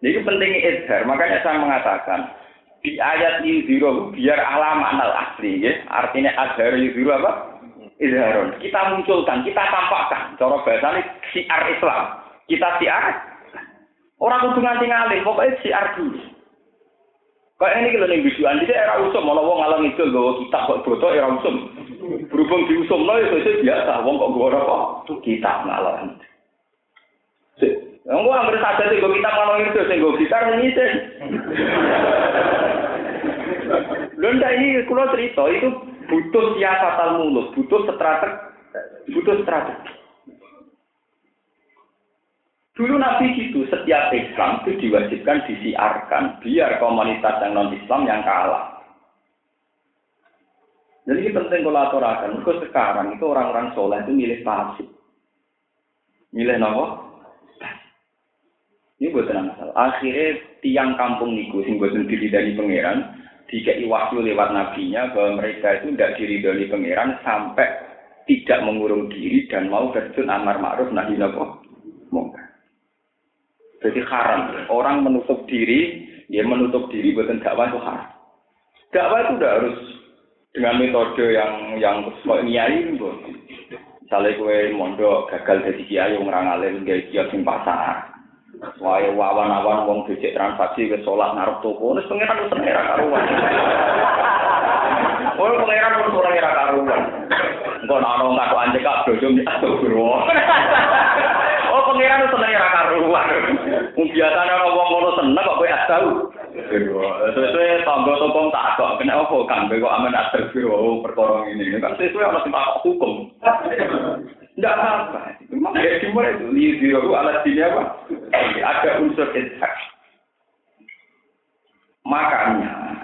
Jadi pentingnya izhar, makanya saya mengatakan di ayat yudhiru biar alam anal asli ya. Artinya azhar yudhiru apa? izharun. Kita munculkan, kita tampakkan. Cara bahasanya siar Islam. Kita siar. Orang kudu nganti ngalih, pokoknya siar dulu. Kayak ini kalau nih bisuan, dia era usum, malah wong ngalang itu gawa kitab kok bodoh era usum. Berhubung diusum lo itu biasa, wong kok gawa apa? Kitab ngalang. Gua hampir saja sih, gua kitab ngalang itu, sih gua gitar sih. Lunda ini kalau cerita itu butuh siasatan mulut, butuh strategi, butuh strategi. Dulu Nabi gitu, setiap Islam itu diwajibkan disiarkan, biar komunitas yang non-Islam yang kalah. Jadi ini penting kolaborasi. Kok sekarang itu orang-orang soleh itu milih pasif. Milih nopo? Ini buat masalah. Akhirnya tiang kampung niku sing buatan diri dari pangeran, dikai wahyu lewat nabinya bahwa mereka itu tidak diridhoi pangeran sampai tidak mengurung diri dan mau terjun amar ma'ruf nahi napa mungkar. Jadi haram. Orang menutup diri, dia menutup diri bukan dakwah itu haram. Dakwah itu tidak harus dengan metode yang yang nyai. Misalnya kue mondok gagal jadi kiai orang alim gaya kiai sing pasar. Wae wawan-awan wong becek transaksi ke sholat naruh toko, wis pengiran wis seneng karuan. Oh, pengiran wis ora ora karuan. Engko ana ngaku anje kak bojo atuh bro. Oh, pengiran wis ora karuan. Wong biasane ana wong ngono seneng kok kowe asau. Sesuai tangga toko tak kok, kena apa kan kok amen astagfirullah perkara ini. Kan sesuai ana sing hukum. Tidak apa-apa. Memang ya timur itu liziru alat sini apa? Ada unsur ishak. Makanya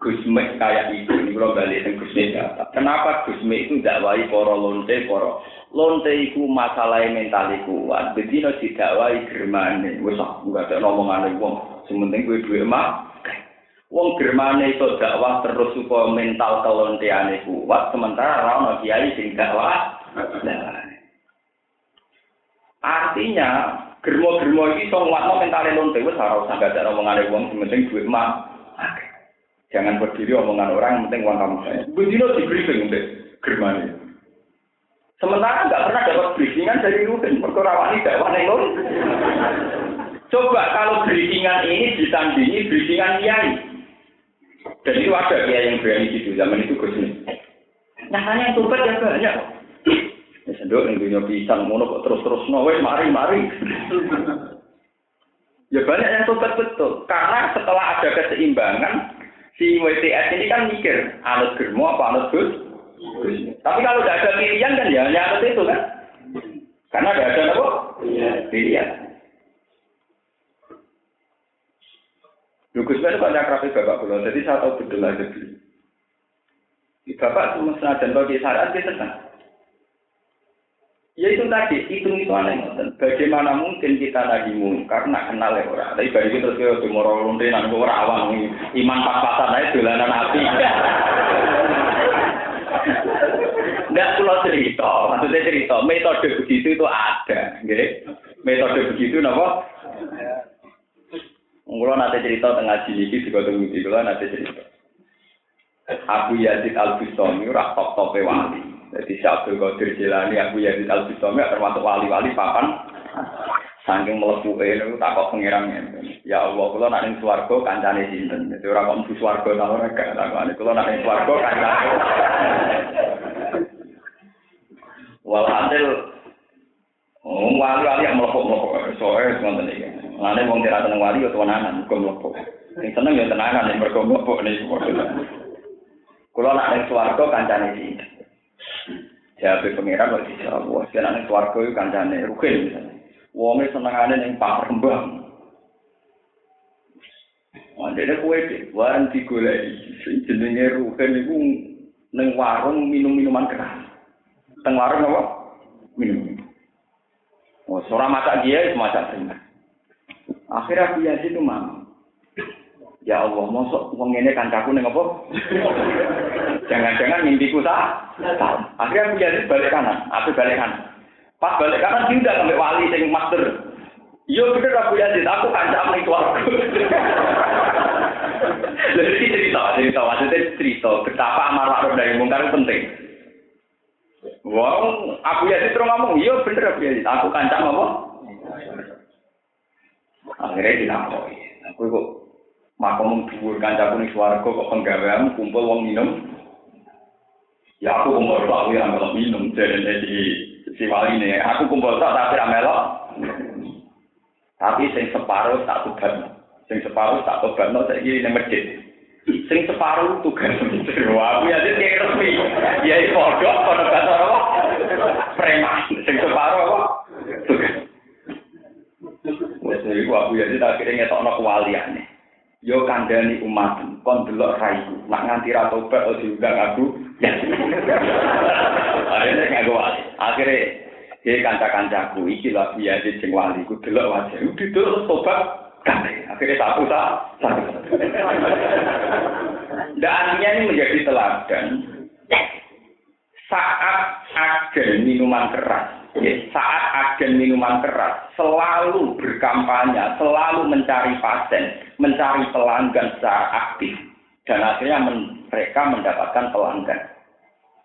Gusme kayak itu, ini kalau balik ke Gusme. Kenapa Gusme itu dakwai poro lonte poro? Lonte itu masalah mental kuat. Betina didakwai germane. Wes enggak ada ngomongan wong. Sementing gue duwe emak. Wong germane itu dakwah terus supaya mental kelonteane kuat. Sementara orang kiai sing dakwah. Nah, artinya germo-germo iki iso nguatno mentale lonte wis ora usah gak ada omongane wong penting duit mah. Jangan berdiri omongan orang, penting uang kamu saya. Begini di briefing deh, germane. Sementara nggak pernah dapat briefingan dari Ruben, perkara wani gak wani lor. Coba kalau briefingan ini ditandingi briefingan kiai. Dan itu ada kiai yang berani gitu, zaman itu Gus Nyatanya yang tumpet ya banyak. Ya sendok yang punya pisang, ngono kok terus-terus no, mari mari. ya banyak yang sobat betul, karena setelah ada keseimbangan, si WTS ini kan mikir, anut germo apa anut gus? Tapi kalau tidak ada pilihan kan ya hanya anut itu kan? Karena tidak ada apa? Pilihan. Gus itu banyak rapi bapak pulau, jadi saya tahu betul aja dulu. Bapak cuma senajan bagi syarat dia tenang. Ya itu tadi, hitung itu aneh. Bagaimana mungkin kita lagi karena kenal ya orang. Tapi bagi terus ke Timur Lunte, nanti orang awam, iman pas-pasan aja dolanan api. Enggak pulau cerita, maksudnya cerita, metode begitu itu ada, gitu. Metode begitu, napa? Mula nanti cerita tengah sini, di kota Budi, kalau nanti cerita. Abu Yazid Al-Bustami, rak top-top wali. Jadi Syabdul Qadir Jilani, Abu Yazid Al Bistami termasuk wali-wali papan. Saking melebu itu takut pengirangnya. Ya Allah, kalau nak ning swarga kancane sinten. Jadi orang kok mlebu swarga ta ora. Kalau nak ning swarga kancane. Walhasil Oh, wali-wali yang melepuk-melepuk, soalnya semua tadi. Lainnya mau tidak tenang wali, atau tenanan, bukan melepuk. Yang seneng ya tenanan, yang melepuk nih. Kalau nak yang suarga kancane sih. Jawab pangeran kok dijawab, wah senane swarga iku kancane rugen misalnya. Wonge senengane ning pasar kembang. Dene kowe warung digoleki sing jenenge rugen iku ning warung minum-minuman keras. Teng warung apa? Minum. Oh, seorang masak dia semacam benar. Akhirnya Abu Yazid itu mau. Ya Allah, mosok wong ini kancaku ning apa? Jangan-jangan mimpiku tak. Akhirnya Abu Yazid balik kanan, aku balik kanan. Pas balik kanan tidak sampai wali sing master. Iya bener Abu Yazid, aku kancam ning keluarga. Jadi cerita, cerita, maksudnya cerita betapa amar ma'ruf dari mungkar penting. Wow, Abu Yazid terus ngomong, iya bener Abu Yazid, aku kancam apa? Akhirnya dilakoni. Aku kok makom dhuwur kancaku ning swarga kok penggawean kumpul wong minum. Ya aku kumpul tok aku yang minum jadi di si wali ini. Aku kumpul tok tapi melok. Tapi sing separuh tak tuban. Sing separuh tak tuban no saiki ning masjid. Sing separuh tugas Wah, aku ya jadi kayak resmi. Ya iki padha kono kata apa? Preman. Sing separuh apa? Tugas. Wes niku aku ya akhirnya ngetokno kewaliane. yo kandhani umat kon delok raiku nak nganti ra tobat ojo diundang aku akhirnya nggak wali akhirnya dia kanca-kancaku iki lah biaya sing wali ku delok wajah. Udah delok tobat kabeh. Akhirnya satu satu dan artinya ini menjadi teladan. Saat agen minuman keras. Ya, saat agen minuman keras selalu berkampanye, selalu mencari pasien, mencari pelanggan secara aktif, dan akhirnya men mereka mendapatkan pelanggan.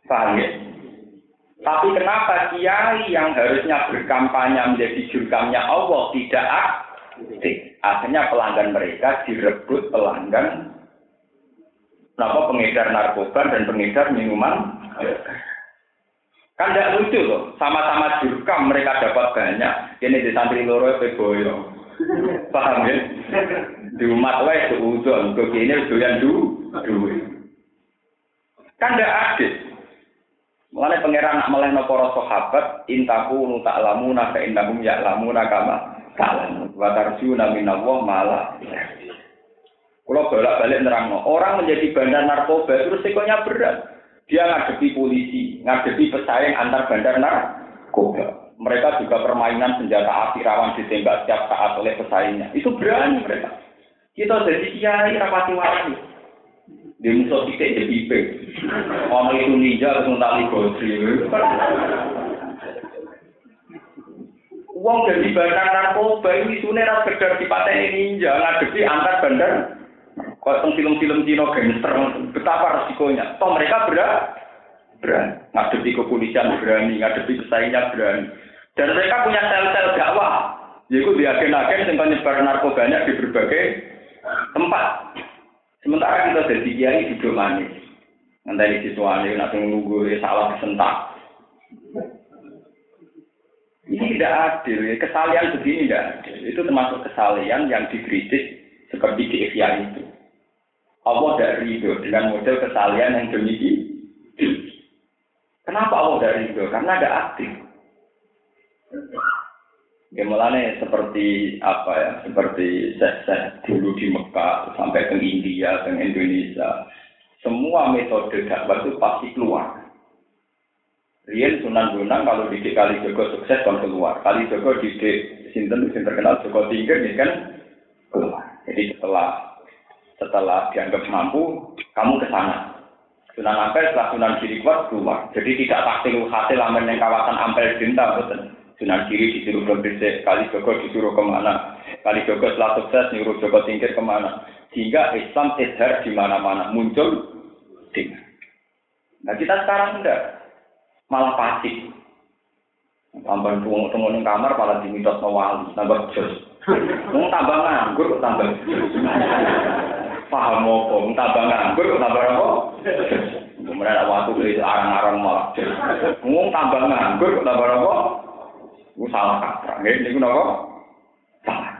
Paham ya? Tapi kenapa kiai yang harusnya berkampanye menjadi jurkamnya Allah tidak aktif? Akhirnya pelanggan mereka direbut pelanggan Kenapa pengedar narkoba dan pengedar minuman? Kan tidak lucu loh, sama-sama jurkam mereka dapat banyak. Ini di santri loro itu boyo. Paham ya? Di umat wae seudon, begini doyan du, duwe. Kan tidak adil. Mengenai pangeran nak meleh para sahabat, intaku nu tak lamu naka indahum ya lamu naka ma kalam. Wa minallah malah. Kalau bolak-balik nerang, orang menjadi bandar narkoba itu resikonya berat. Dia ngadepi polisi, ngadepi pesaing antar bandar narkoba. Mereka juga permainan senjata api rawan ditembak setiap saat oleh pesaingnya. Itu berani mereka. Kita jadi kiai rapati wali. Di musuh kita jadi IP. Orang itu ninja terus tali gosri. Uang jadi bandar narkoba ini sebenarnya sekedar di ninja ngadepi antar bandar kalau film-film Cina gangster, betapa resikonya. Toh mereka berat, berani. Ngadepi kepolisian berani, ngadepi pesaingnya berani. Dan mereka punya sel-sel dakwah. Yaitu di agen-agen yang penyebar narkobanya di berbagai tempat. Sementara kita jadi kiai hidup manis. Nanti siswa ini nanti menunggu salah kesentak. Ini tidak adil. Kesalian begini tidak adil. Itu termasuk kesalian yang dikritik seperti di Ikhya itu. Allah tidak ridho dengan model kesalian yang demikian. Kenapa Allah tidak ridho? Karena ada aktif. Ya seperti apa ya, seperti set-set dulu di Mekah sampai ke India, ke Indonesia. Semua metode dakwah itu pasti keluar. Rian Sunan Bonang kalau di Kali Joko sukses kan keluar. Kali Joko di Sinten, Sinten terkenal Joko Tinggi ini kan keluar. Jadi setelah setelah dianggap mampu, kamu ke sana. Sunan Ampel setelah Sunan Giri kuat keluar. Jadi tidak taktil hasil aman yang kawasan Ampel Dinta, betul. Sunan Giri disuruh berbisik, Kali Joko disuruh ke mana. Kali Joko setelah sukses nyuruh Joko tingkir ke mana. Sehingga Islam edhar di mana-mana muncul. Nah kita sekarang enggak. Malah pasif. Tambah tunggu-tunggu kamar malah dimitos wali, tambah jos. Mau tambah nganggur, tambah paham apa tambah nganggur tambah apa kemudian waktu dari arang-arang malah ngomong tambah nganggur tambah apa Ku salah kaprah. Nggih niku napa? Salah.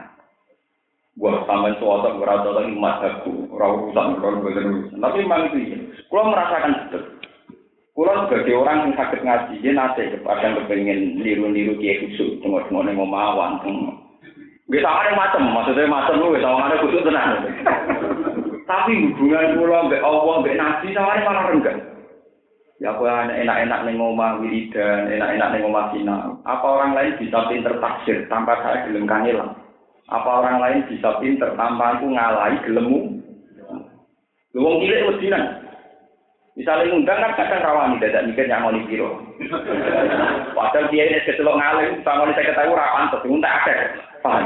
Gua sama suatu ora rasa tadi madhabku, ora urusan kulo mboten urusan. Tapi mangki iki, kula merasakan betul. Kula sebagai orang yang sakit ngaji, dia nate kepada kepengen niru-niru kiai khusus, cuma-cuma nih mau mawan. Gak sama ada maksudnya macam lu, gak sama ada khusus tenang. Tapi hubungan kula mbek Allah, mbek nabi sama ada malah renggang. Ya aku enak-enak ning omah wiridan, enak-enak ning omah sinau. Apa orang lain bisa pinter taksir tanpa saya gelem kangelan? Apa orang lain bisa pinter tanpa aku ngalahi gelemu? Lu wong cilik mestinan. Misalnya ngundang kan kadang rawan tidak mikir yang ngoni biro. Padahal dia ini kecelok ngalim, sama saya ketahui rapan terus ngundang ada. Paham?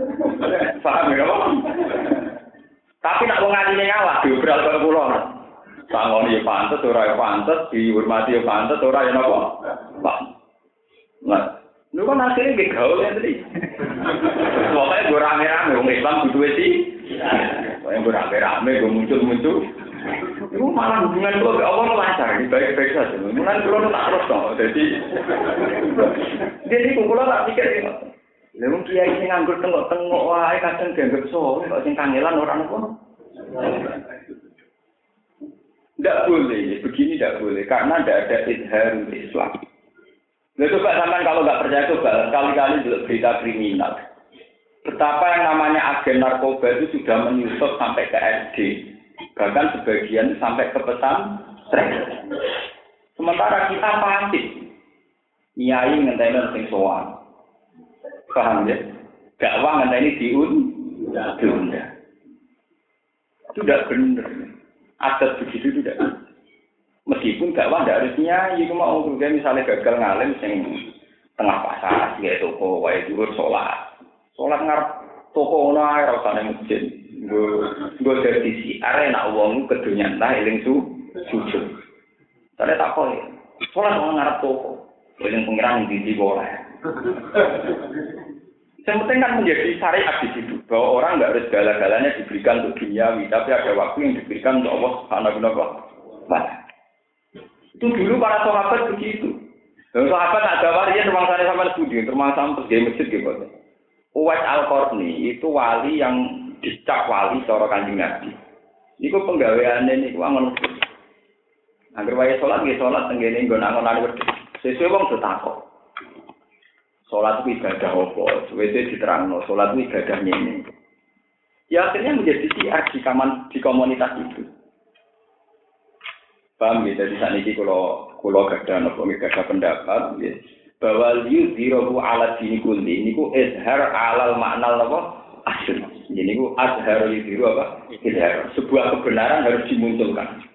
Paham ya? Tapi nak wong ngadine ngalah diobral karo kula. Sangoni ya pantes, ora ya pantes, dihormati ya pantes, ora ya napa? Pak. Nah, lu kan akhirnya gak gaul ya tadi. Pokoknya gue rame-rame, orang Islam kudu sih. Pokoknya gue rame-rame, gue muncul-muncul. Itu malah hubungan gue gak Allah lancar, baik-baik saja. Mulai gue tak terus dong, jadi. Jadi gue tak pikir ini. Lalu kiai sing nganggur tengok-tengok wae kadang dianggap soleh, kok sing kangelan orang pun. Tidak boleh, begini tidak boleh, karena tidak ada izhar Islam. Nah, coba sampai kalau nggak percaya coba kali-kali juga berita kriminal. Betapa yang namanya agen narkoba itu sudah menyusup sampai ke SD, bahkan sebagian sampai ke pesan Sementara kita pasti nyai ngenteni sing sowan. Paham ya? Dakwah ngenteni diun, diunda. Itu tidak benar adat begitu tidak. Meskipun dakwah tidak harus nyai, itu mau juga misalnya gagal ngalim sing tengah pasar, ya toko, wae dhuwur sholat. Sholat ngarep toko ono ora usah masjid. Gue dari siar nak wong kedunya entah eling su sujud. Tadi tak kok sholat mau ngarep toko. Eling pengiran di di boleh. Yang penting kan menjadi syariat di situ bahwa orang nggak harus segala-galanya diberikan untuk duniawi, tapi ada waktu yang diberikan untuk Allah Subhanahu wa Itu dulu para sahabat begitu. Dan sahabat ada waria rumah saya sama studi, rumah sama masjid gitu. Uwais al Qarni itu wali yang dicap wali seorang kanjeng Nabi. Iku penggaweannya ini angon. Angger wae salat nggih salat tenggene nggon angon-angon. Sesuai wong takok. Sholat itu ibadah apa? Suwede diterangno, sholat itu ibadahnya ini. Ya akhirnya menjadi siar di, kaman, di komunitas itu. Paham ya? Jadi saat ini kalau kalau gada nopo gada pendapat, ya. bahwa liu dirohu ala dini kulli, ini ku izhar alal makna nopo asyur. Ini ku azhar liu diru apa? Izhar. Sebuah kebenaran harus dimunculkan.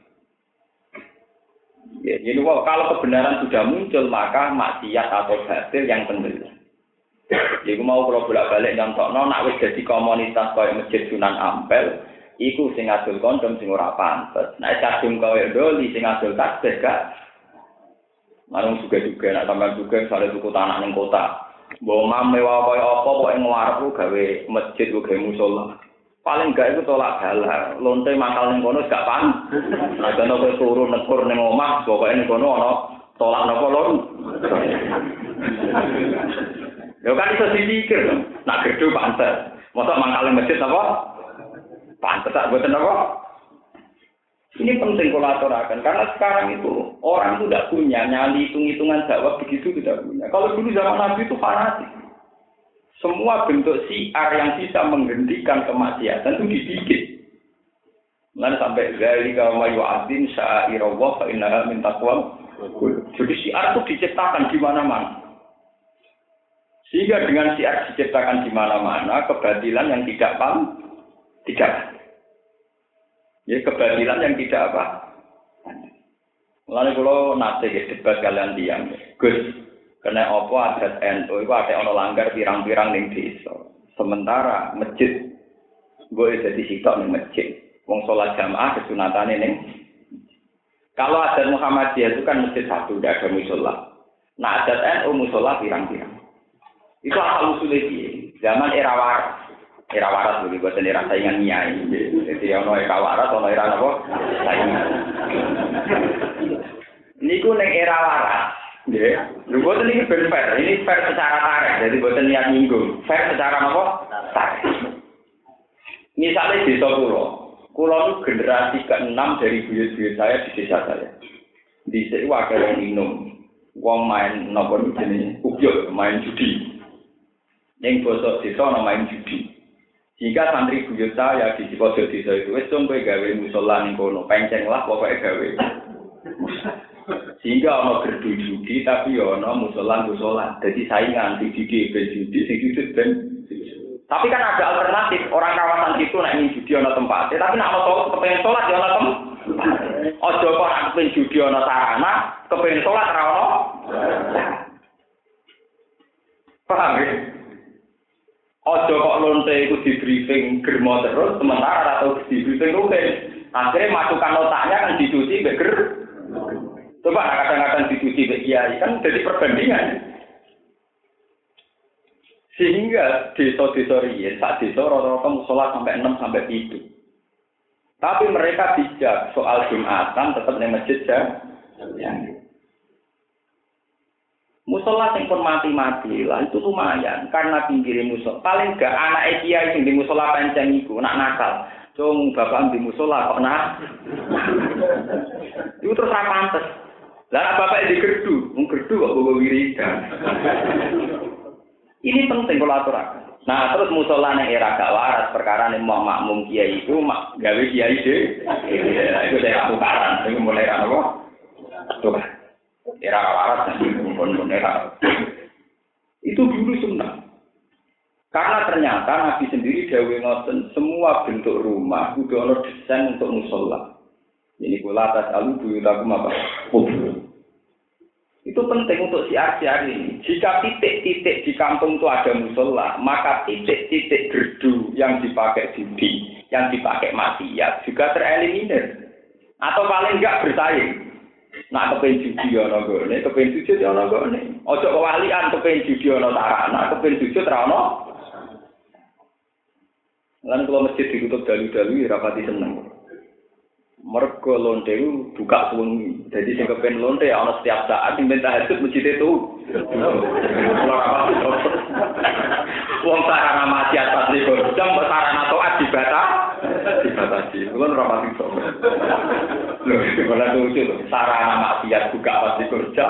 Ya, jadi kalau kebenaran sudah muncul maka maksiat atau batil yang tenggelam. Jadi mau kalau bolak balik nyontokno nak wis jadi komunitas kaya masjid Sunan Ampel, iku sing adol kondom sing ora pantes. Nek kadung kaya doli sing adol tasbih gak. Marung juga juga nak tambah juga misalnya tuku tanah ning kota. Mbok mewah kaya apa kok ing warung gawe masjid gawe musola. Paling gak itu tolak bala lonte makal ning kono gak pan nah kono turu nekur ning omah pokoke ning kono ana tolak napa lon? Yo kan iso dipikir nak gedhe pantes. Mosok mangkal masjid apa pantes tak boten apa ini penting kolaborasi karena sekarang itu orang itu tidak punya nyali hitung-hitungan jawab begitu tidak punya. Kalau dulu zaman Nabi itu fanatik. Semua bentuk siar yang bisa menghentikan kemaksiatan itu dibikin. Lalu sampai dari mayu adin syairullah fa inna min taqwa. Jadi siar itu diciptakan di mana-mana. Sehingga dengan siar diciptakan di mana-mana, kebatilan yang tidak paham, tidak. Ya, kebatilan yang tidak apa. Lalu kalau nanti debat kalian diam, Gus, Kena apa adat NU itu ada ono langgar pirang-pirang ning desa. Sementara masjid gue jadi sitok ning masjid. Wong sholat jamaah kesunatan ning kalau adat Muhammadiyah itu kan masjid satu, tidak ada musola. Nah adat NU musola pirang-pirang. Itu asal usulnya. Zaman era waras. Era waras lebih buat era saingan nyai. Jadi ono era waras, ono era apa? Saingan. Niku neng era waras. Ya, lu buat ini fair, ini fair secara tarik, jadi buat niat nyinggung. Fair secara apa? Tarik. Misalnya di pulau itu generasi ke-6 dari buyut-buyut saya di desa saya. Di sini ada yang minum, uang main nopo jenis kubyuk, main judi. Yang bosok desa main judi. Jika santri buyut saya di pojok desa itu, wes dong gawe musola ning kono, penceng lah pokoknya gawe. Sehingga ono gerdu judi tapi ya ono musola musola. Jadi saingan di judi ben judi sing judi ben. Tapi kan ada alternatif orang kawasan itu naik ingin judi ono tempat. Tapi nak mau kepengen sholat ya ono tempat. Ojo kok nak kepengen judi ono sarana, kepengen sholat ra. Paham ya? Ojo kok lonte itu di briefing germo terus, sementara atau di briefing rutin. Akhirnya masukan otaknya kan dicuci beger. Coba kadang-kadang dicuci be kiai kan jadi perbandingan. Sehingga desa-desa riyen, sak desa rata-rata musola sampai 6 sampai 7. Tapi mereka bijak soal Jumatan tetap di masjid ya. Musola sing pun mati-mati lah itu lumayan karena pinggir musola. Paling gak anak kiai sing di musola panjang iku nak nakal. Cung bapak di musola kok nak. itu terus apa pantes. Lah bapak di gerdu, wong gerdu kok bawa wiridan. Ini penting kalau aturakan. Nah, terus musola ning era gak waras perkara nih mau makmum kiai itu mak gawe kiai deh. Itu saya tukaran, itu mulai apa? Tuh era waras pun era itu dulu sunnah karena ternyata Nabi sendiri dawe ngoten semua bentuk rumah udah ono desain untuk musola ini kula atas alu buyutakum apa itu penting untuk siar-siar ini. Jika titik-titik di kampung itu ada musola, maka titik-titik gerdu yang dipakai judi, yang dipakai maksiat juga tereliminir. Atau paling enggak bersaing. Nak kepen judi ana gone, kepen sujud ana gone. Aja kewalian kepen judi ana sarana, kepen sujud ra ana. Lan kalau masjid ditutup dalu-dalu ya rapati seneng. Mergo lonte buka suwengi. Jadi sing kepen lonte ana setiap saat sing minta tahajud masjid itu. Wong sarana maksiat pas jam sarana taat dibatas. Dibatasi. Kulo ora pati sok. Lho, malah lucu. Sarana maksiat buka pasti kerja.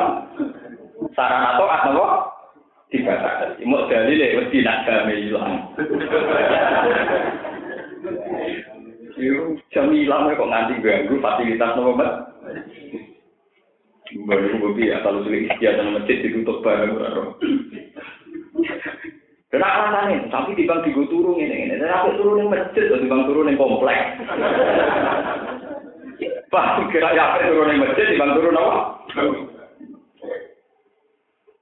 Sarana taat napa? Dibatasi. Mau dalil ya mesti nak game ilang. Yo, jam ilang kok nganti ganggu fasilitas nopo, Mbak? Baru bukti ya, kalau sulit istiadat masjid ditutup bareng. Kenapa nih? Tapi di bang digo turun ini, ini. Dan aku turun yang masjid, di bang turun yang komplek. Pak, kira ya apa turun yang masjid, di bang turun apa?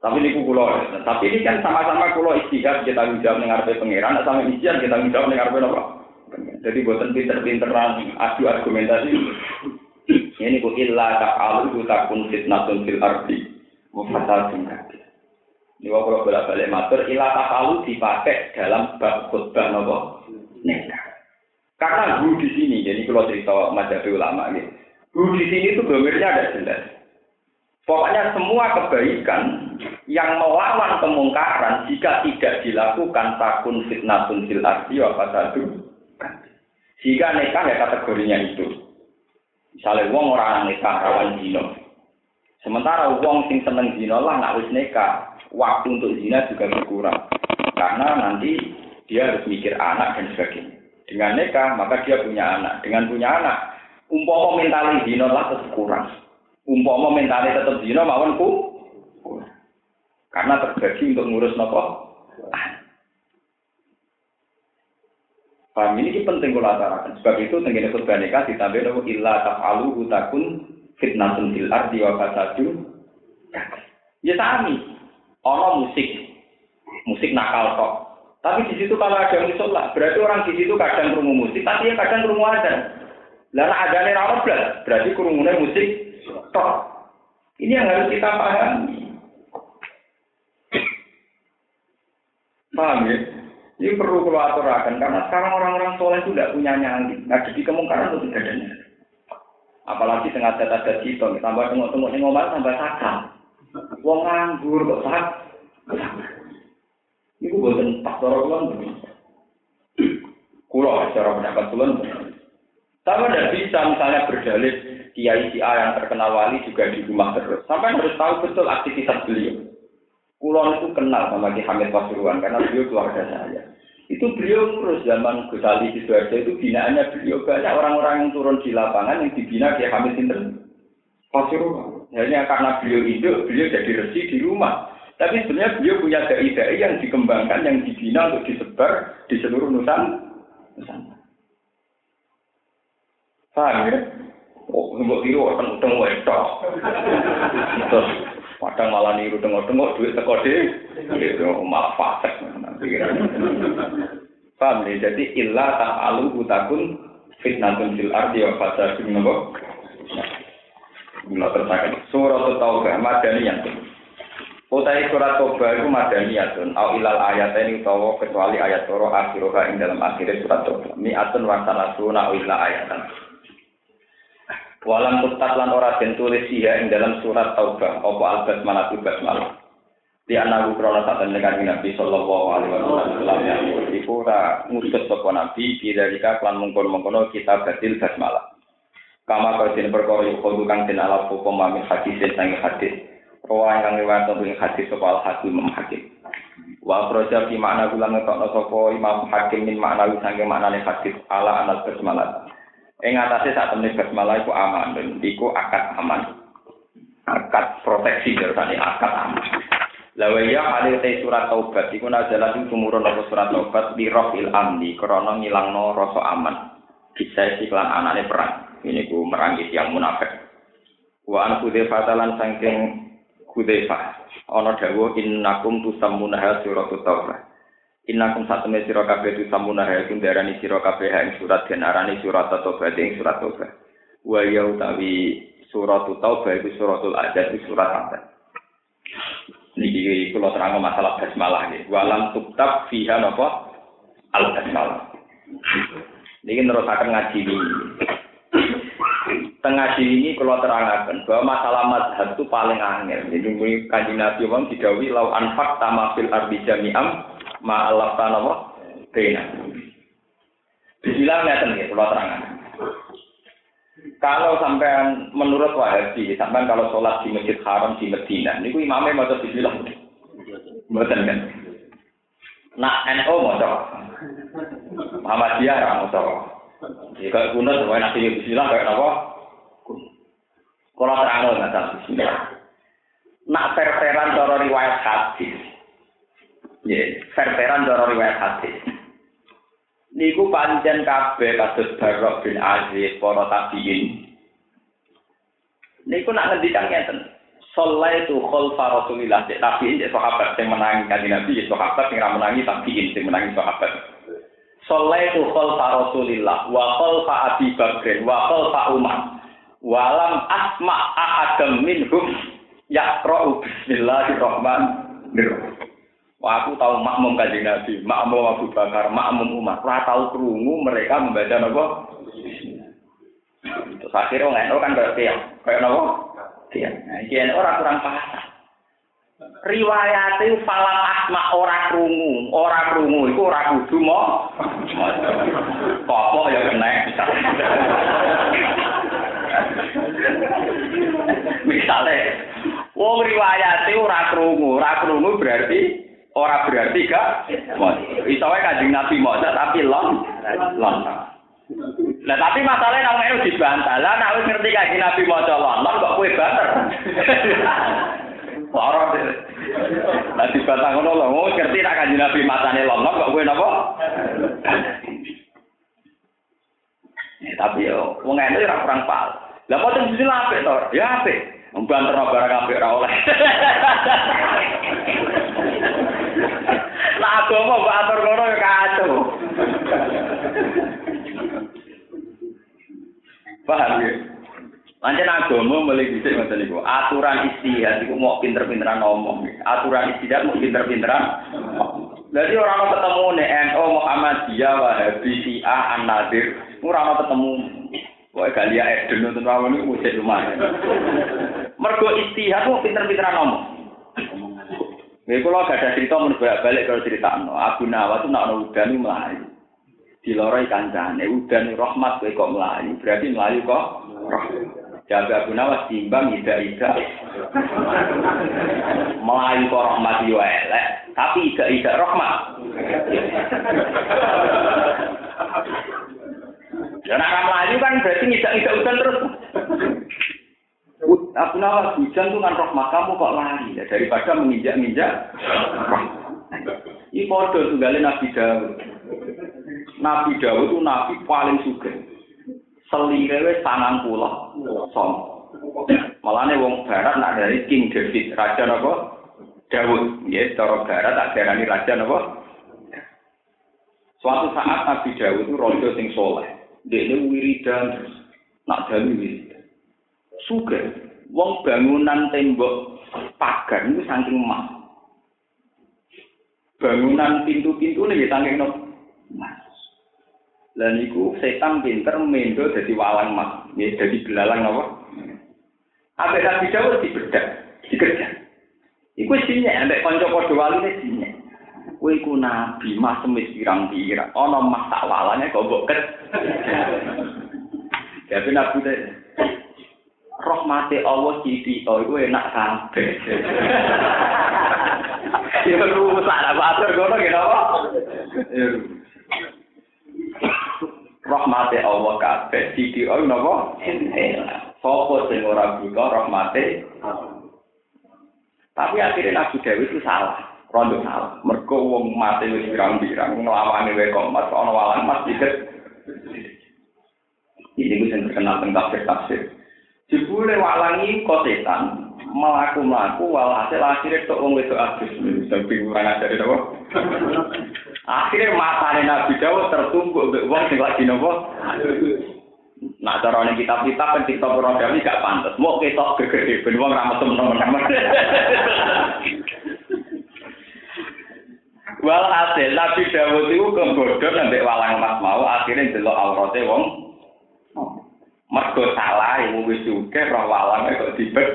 Tapi ini kulo, tapi ini kan sama-sama kulo istihad kita menjawab dengan arti pangeran, sama istihad kita menjawab dengan arti apa? Jadi buatan pinter-pinteran adu argumentasi. Ini ku illa ta'alu takun fitnatun fil ardi. Mufasadun kabir. Ini kalau bolak balik matur, ilah tafalu dipakai dalam bab khutbah nopo. Karena hu di sini, jadi kalau cerita mazhabi ulama ini, hu di sini itu domirnya ada jelas. Pokoknya semua kebaikan yang melawan kemungkaran jika tidak dilakukan takun fitnatun fil ardi wa fasadu. Jika nikah ya kategorinya itu. Misalnya wong orang nikah rawan dino. Sementara wong sing seneng dino lah nak wis nikah, waktu untuk zina juga berkurang. Karena nanti dia harus mikir anak dan sebagainya. Dengan nikah, maka dia punya anak. Dengan punya anak, umpama mentali zina lah tetap kurang. Umpama mentali tetap zina, mawon ku. Karena terbagi untuk ngurus nopo. Paham ini penting kalau atarakan. Sebab itu tenggine khutbah nikah ditambah nopo illa taf'alu hutakun fitnatun fil ardi wa fasadu. Ya sami ono musik, musik nakal kok. Tapi di situ kalau ada musola, berarti orang di situ kadang kerungu musik, tapi yang kadang kerungu ada. Lalu ada nih rawat berarti kerungunya musik kok. Ini yang harus kita pahami. Paham ya? Ini perlu aturakan karena sekarang orang-orang soleh itu tidak punya nyali. Nah, jadi kemungkaran itu tidak ada. Apalagi tengah data cito, tambah tengok-tengok ngomong tambah sakal. Wong nganggur kok sak. Iku boten pas cara kula. Kula secara pendapat kula. Tapi tidak bisa misalnya berdalih kiai si yang terkenal wali juga di rumah terus. Sampai harus tahu betul aktivitas beliau. Kulon itu kenal sama Ki Hamid Pasuruan karena beliau keluarga saya. Itu beliau terus zaman Gus Ali di Sidoarjo itu binaannya beliau banyak orang-orang yang turun di lapangan yang dibina Ki Hamid Sinten Rasulullah. Hanya karena beliau hidup, beliau jadi resi di rumah. Tapi sebenarnya beliau punya dai-dai yang dikembangkan, yang dibina untuk disebar di seluruh Nusantara. Paham ya? Oh, nggak tiru, akan utang wedok. Kadang malah niru tengok-tengok duit teko. Itu malah fasek. Paham ya? Jadi, illa ta'alu utakun fitnatun fil ardi wa fasadun nopo. Mula tersakan. Surat Taubah, Madaniyah. Utai surat Taubah itu Madaniyatun. Au ilal ayat ini utawa kecuali ayat soro akhiroha ing dalam akhirnya surat Taubah. Mi'atun wasana suna au ilal ayatan. Walam tutat lan ora den tulis iya ing dalam surat Taubah apa al-basmalah tu basmalah. Di anak krono saat dengan Nabi Sallallahu Alaihi Wasallam yang iku ora ngutus sapa Nabi bidarika klan mungkon-mungkono kita batil basmalah. Kama kau den perkara iku kang den ala hukum mamin hadis sang hadis. Rawa kang riwayat ing hadis sapa al hakim hakim. Wa proja fi makna kula ngetokno sapa Imam Hakim min makna sange maknane hadis ala anal basmalah. Ing atase sak temene basmalah iku aman, iku akad aman. Akad proteksi dari akad aman. Lawa ya halil te surat taubat iku nazalat ing sumurun apa surat taubat di rofil amni krana ngilangno rasa aman. Bisa iklan anane perang. Ini ku merangi yang munafik. Wa an kudefah talan sangking kudefah. Ana dawuh innakum tusammuna surat taubat. Innakum satune sira kabeh tu samuna ha iku darani sira kabeh ing surat den arani surat Taubah ing surat Taubah. Wa ya utawi surat Taubah iku suratul Adzab iku surat apa? Niki kula terang masalah basmalah nggih. Walam tuktab fiha napa? Al basmalah. Niki nerusaken ngaji ini. Tengah ini kalau terangkan bahwa masalah mazhab itu paling angel. Jadi kanji Nabi Muhammad didawi lau anfak tamafil ardi jami'am ma'alaf tanapa bena. Bismillah ngeten ya, kula terangan. Kalau sampai menurut Wahabi, sampai kalau sholat di Masjid Haram di Medina, niku imamnya mau bismillah. Mboten kan. Nak NO mau Muhammadiyah ra mau Jika kuno semuanya nanti bismillah kayak apa? Kalau terang nggak bismillah. Nak perperan cara riwayat hadis, Ya, verteran cara riwayat hadis. Niku pancen kabeh kados Barok bin Aziz para tabiin. Niku nak ngendikan ngeten. Sallaitu khalfa Rasulillah cek tabiin cek sahabat sing menangi kanjeng Nabi cek sahabat sing ra menangi tabiin sing menangi sahabat. Sallaitu khalfa Rasulillah wa khalfa Abi Bakr wa khalfa Umar. Walam asma ahadam minhum yaqra'u bismillahirrahmanirrahim. Wah, aku tahu makmum kanjeng Nabi, makmum Abu Bakar, makmum Umar. Ora tahu kerungu mereka membaca apa? Terus akhirnya orang NU kan berarti ya, kayak nopo? Iya. Nah, orang kurang paham. Riwayat itu falam asma ora krungu, ora krungu iku ora kudu mo. Apa ya kena Misalnya, wong riwayat itu ora krungu, ora krungu berarti Ora berarti gak iso wae Kanjeng Nabi maca tapi lon lon. Lah tapi masalahnya nang melu dibantah. Lah nek ngerti Kanjeng Nabi maca lon, lon kok kowe banter. Deh. Lah dibantah ngono lho, wong ngerti nek Kanjeng Nabi macane lon, lon kok kowe napa? Eh, tapi yo wong ene ora kurang pal. Lah sing sisi apik to? Ya apik. Banter barang apik ora oleh. Lah agama mbok atur ngono ya kacau. Paham ya? Pancen agama mulai dhisik ngoten niku. Aturan istihad iku mau pinter-pinteran ngomong. Aturan istihad mau pinter-pinteran. Jadi orang mau ketemu nih NU Muhammadiyah Wahabi Syiah An-Nadir, orang mau ketemu Wah, Galia Eden nonton lawan itu musik lumayan. Mergo istihad mau pinter-pinteran ngomong. Kalau gak ada cerita menurut balik kalau cerita no, Abu Nawas nak udan itu melayu. Di loroi kancane udan rahmat gue kok melayu, berarti melayu kok Jaga Abu Nawas timbang ida ida. Melayu kok rahmat yo elek, tapi ida ida rahmat. Ya nak melayu kan berarti ida ida udan terus. Abu Nawas hujan tuh kan rahmat kamu kok lari ya daripada menginjak-injak. Ini podo tunggalin Nabi Dawud. Nabi Dawud itu nabi paling suka. Selingkuh sanang pulau, som. Malah wong barat nak dari King David, raja apa? Dawud, ya, cara barat tak darani raja apa? Suatu saat Nabi Dawud itu rojo sing soleh. Dia ini wiridan. Nak dalu wiridan. suge wong bangunan tembok pagar itu saking emas. Bangunan pintu-pintu nih ya saking no emas. Dan itu setan pinter mendo dadi walang emas. Nggih dadi belalang apa? Apa yang bisa dibedak, dikerja itu sinya ada kanca padha waline ini sinya iku nabi mas semis pirang pirang ana mas tak walane kok mbok ket jadi nabi deh teh, rahmati Allah citi, oh itu enak kabeh. Ya batur gono gitu apa? Rahmati Allah kabeh, napa? Sopo sing ora rahmati Tapi akhirnya Nabi itu salah. Rondo salah. Mergo wong mati wis pirang-pirang nglawani wae kok mas ana walang mas. Ini gue terkenal tentang tafsir tafsir. Jebule walangi kok setan melaku melaku walhasil akhirnya tok wong wedok abis sampai kurang ajar itu apa? Akhirnya matanya Nabi Dawud tertumbuk mbek wong sing lagi nopo? Nah, cara ini kitab-kitab kan TikTok program gak pantas. Mau ketok gegede, ben wong ramet temen-temen. Walhasil Nabi Dawud itu kegodon nambah walang emas mau akhirnya delok aurate wong mergo salah ibu wis suke roh walang kok dibet.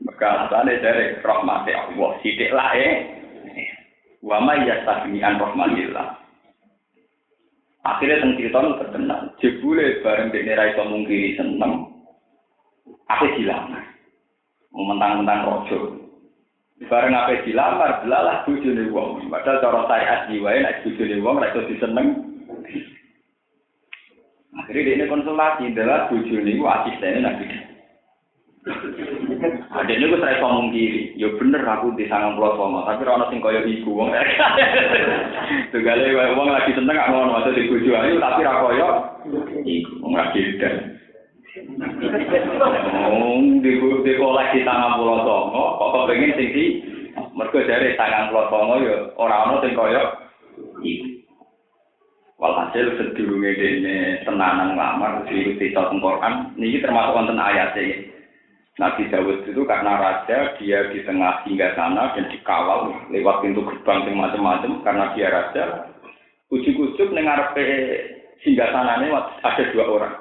Maka asane dari rahmati Allah sithik lah eh. Wa may yastagni an rahmatillah. Akhirnya teng cerita itu terkenal. Jebule bareng dekne ra iso seneng. Apa dilamar? Mentang-mentang rojo. Bareng apa dilamar, belalah bojone wong. Padahal cara syariat jiwae nek bojone wong ra iso diseneng. Akhirnya dia konsultasi, adalah bojone iku asistene Nabi. Ada ini gue saya ngomong kiri, ya bener aku di sangang pulau sama, tapi orang sing kaya ibu wong. Tuh gale wong lagi seneng gak ngono, atau di bojo ayu tapi ra kaya iku wong lagi dan. Wong di di kolek di sangang pulau sama, kok pengen sing di mergo dari sangang pulau sama ya orang ono sing kaya iku. Walhasil sedurunge dene tenanan lamar di cerita Quran, niki termasuk wonten ayatnya. Nabi Dawud itu karena raja, dia di tengah hingga sana dan dikawal lewat pintu gerbang yang macam-macam karena dia raja. Ujuk-ujuk dengar hingga sana ini ada dua orang.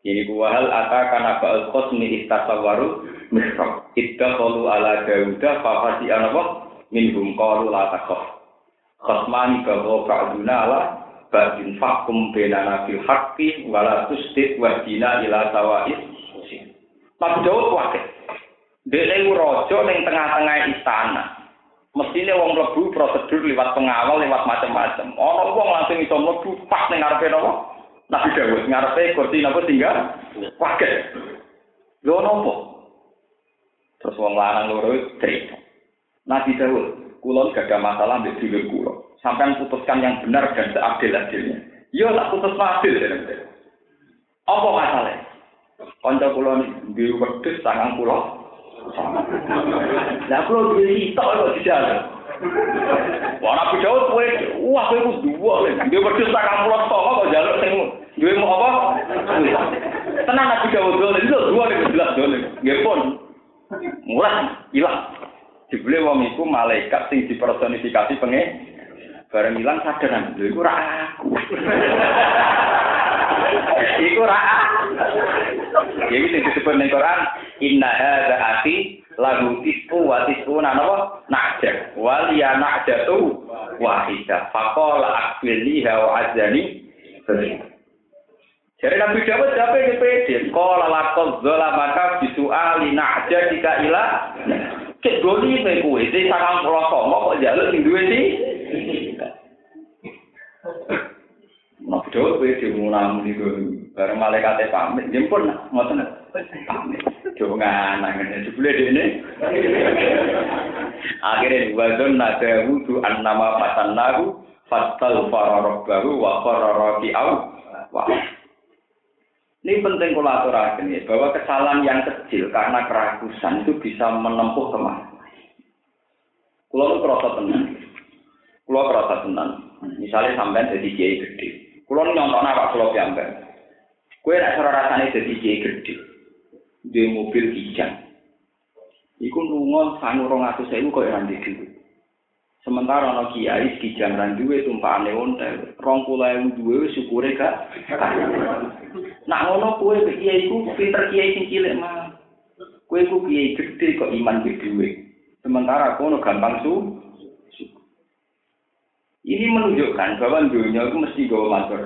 Ini buahal ata karena ba'al khosmi istasawaru misrok. Idda kalu ala Dawuda fafasi anabok minhum kalu la takof. Khosmani bahwa ba'duna ala ba'din fakum benana bil haqqi wala tusdid wajina ila Nabi Daud wakil. Dia itu rojo yang tengah-tengah istana. Mestinya wong lebu prosedur lewat pengawal, lewat macam-macam. Orang wong langsung iso lebu pas ning ngarepe napa? Nabi Daud ngarepe kursi napa tinggal wakil. Lho napa? Terus wong lanang loro cerita. Nabi Daud, kulon gak ada masalah mbek dulur kula. Sampai putuskan yang benar dan seadil-adilnya. Yo tak putus adil ya. Apa masalahnya? Kanca kula di wedhus sangang kula. Lah kula duwe sitok kok. Wah, Nabi Daud kowe wah kowe kudu dua lho. Dia wedhus sangang kula tok kok jaluk sing duwe mau apa? Tenang Nabi Daud dulu itu dua nih jelas dulu. Pun. Mulai hilang. Dibeli wong iku malaikat sing dipersonifikasi pengen bareng hilang sadaran. Lha iku ora aku. Iku ra. Jadi sing disebut ning Quran, inna hadza ati lagu tisku wa tisku napa? Najah. Wal ya najatu wahidah. Faqala akbilni wa azani. Jadi Nabi Dawud siapa yang pede? Kala lakot zola maka bisu'ali na'ja jika ilah. Cek doli me kue, ini sangat pelosok, mau kok jalur sing duwe sih? Nopo kowe diunam niku bareng malaikate pamit nyimpun nak ngoten nak pamit. Jo nganang jebule dene. Akhire wa dun nate wudu annama fatannahu fatal fararabbahu wa fararaki au. Wah. Ini penting kula aturaken ya bahwa kesalahan yang kecil karena kerakusan itu bisa menempuh kemana. Kulo kerasa tenang. Kulo kerasa tenang. Misalnya sampai jadi kiai gede, kalau nyontok apa kalau piambak, kue cara rasanya jadi kiai gede, di mobil hijau, Iku nunggu sangu rong atus saya kok yang di Sementara ana kiai di jaman duwe tumpakane ontel, 20000 duwe syukure gak. Nak ngono kowe kiai iku pinter kiai sing cilik mah. Kowe iku kiai gede kok iman di. Sementara kono gampang su. Ini menunjukkan bahwa dunia itu mesti gawa matur.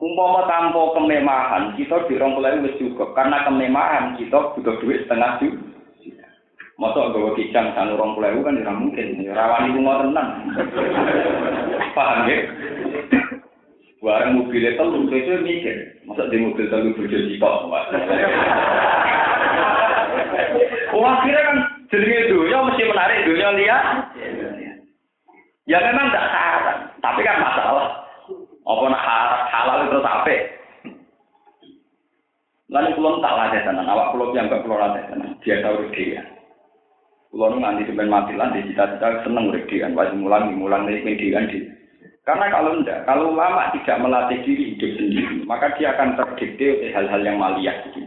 Umpama tanpa kemewahan, kita dirong wis cukup. Karena kemewahan kita butuh duit setengah juta. Masa gawa kijang sanu rong puluh kan tidak mungkin. Rawan itu mau tenang. Paham ya? Barang mobilnya telu, itu mikir. Masa di mobil telu bojo jipok. Oh akhirnya kan jenenge dunia mesti menarik dunia lihat. Ya memang tidak salah, tapi kan masalah. Apa nak halal terus apa? Lalu pulau tak latih tenan, awak pulau yang gak pulau latih tenan, dia tahu dia. Kulo nu nganti sampean mati lan di cita-cita seneng dhewean, wajib mulang mulang nek dhewean di. Karena kalau enggak, kalau lama tidak melatih diri hidup sendiri, maka dia akan terdikte oleh hal-hal yang maliyah gitu.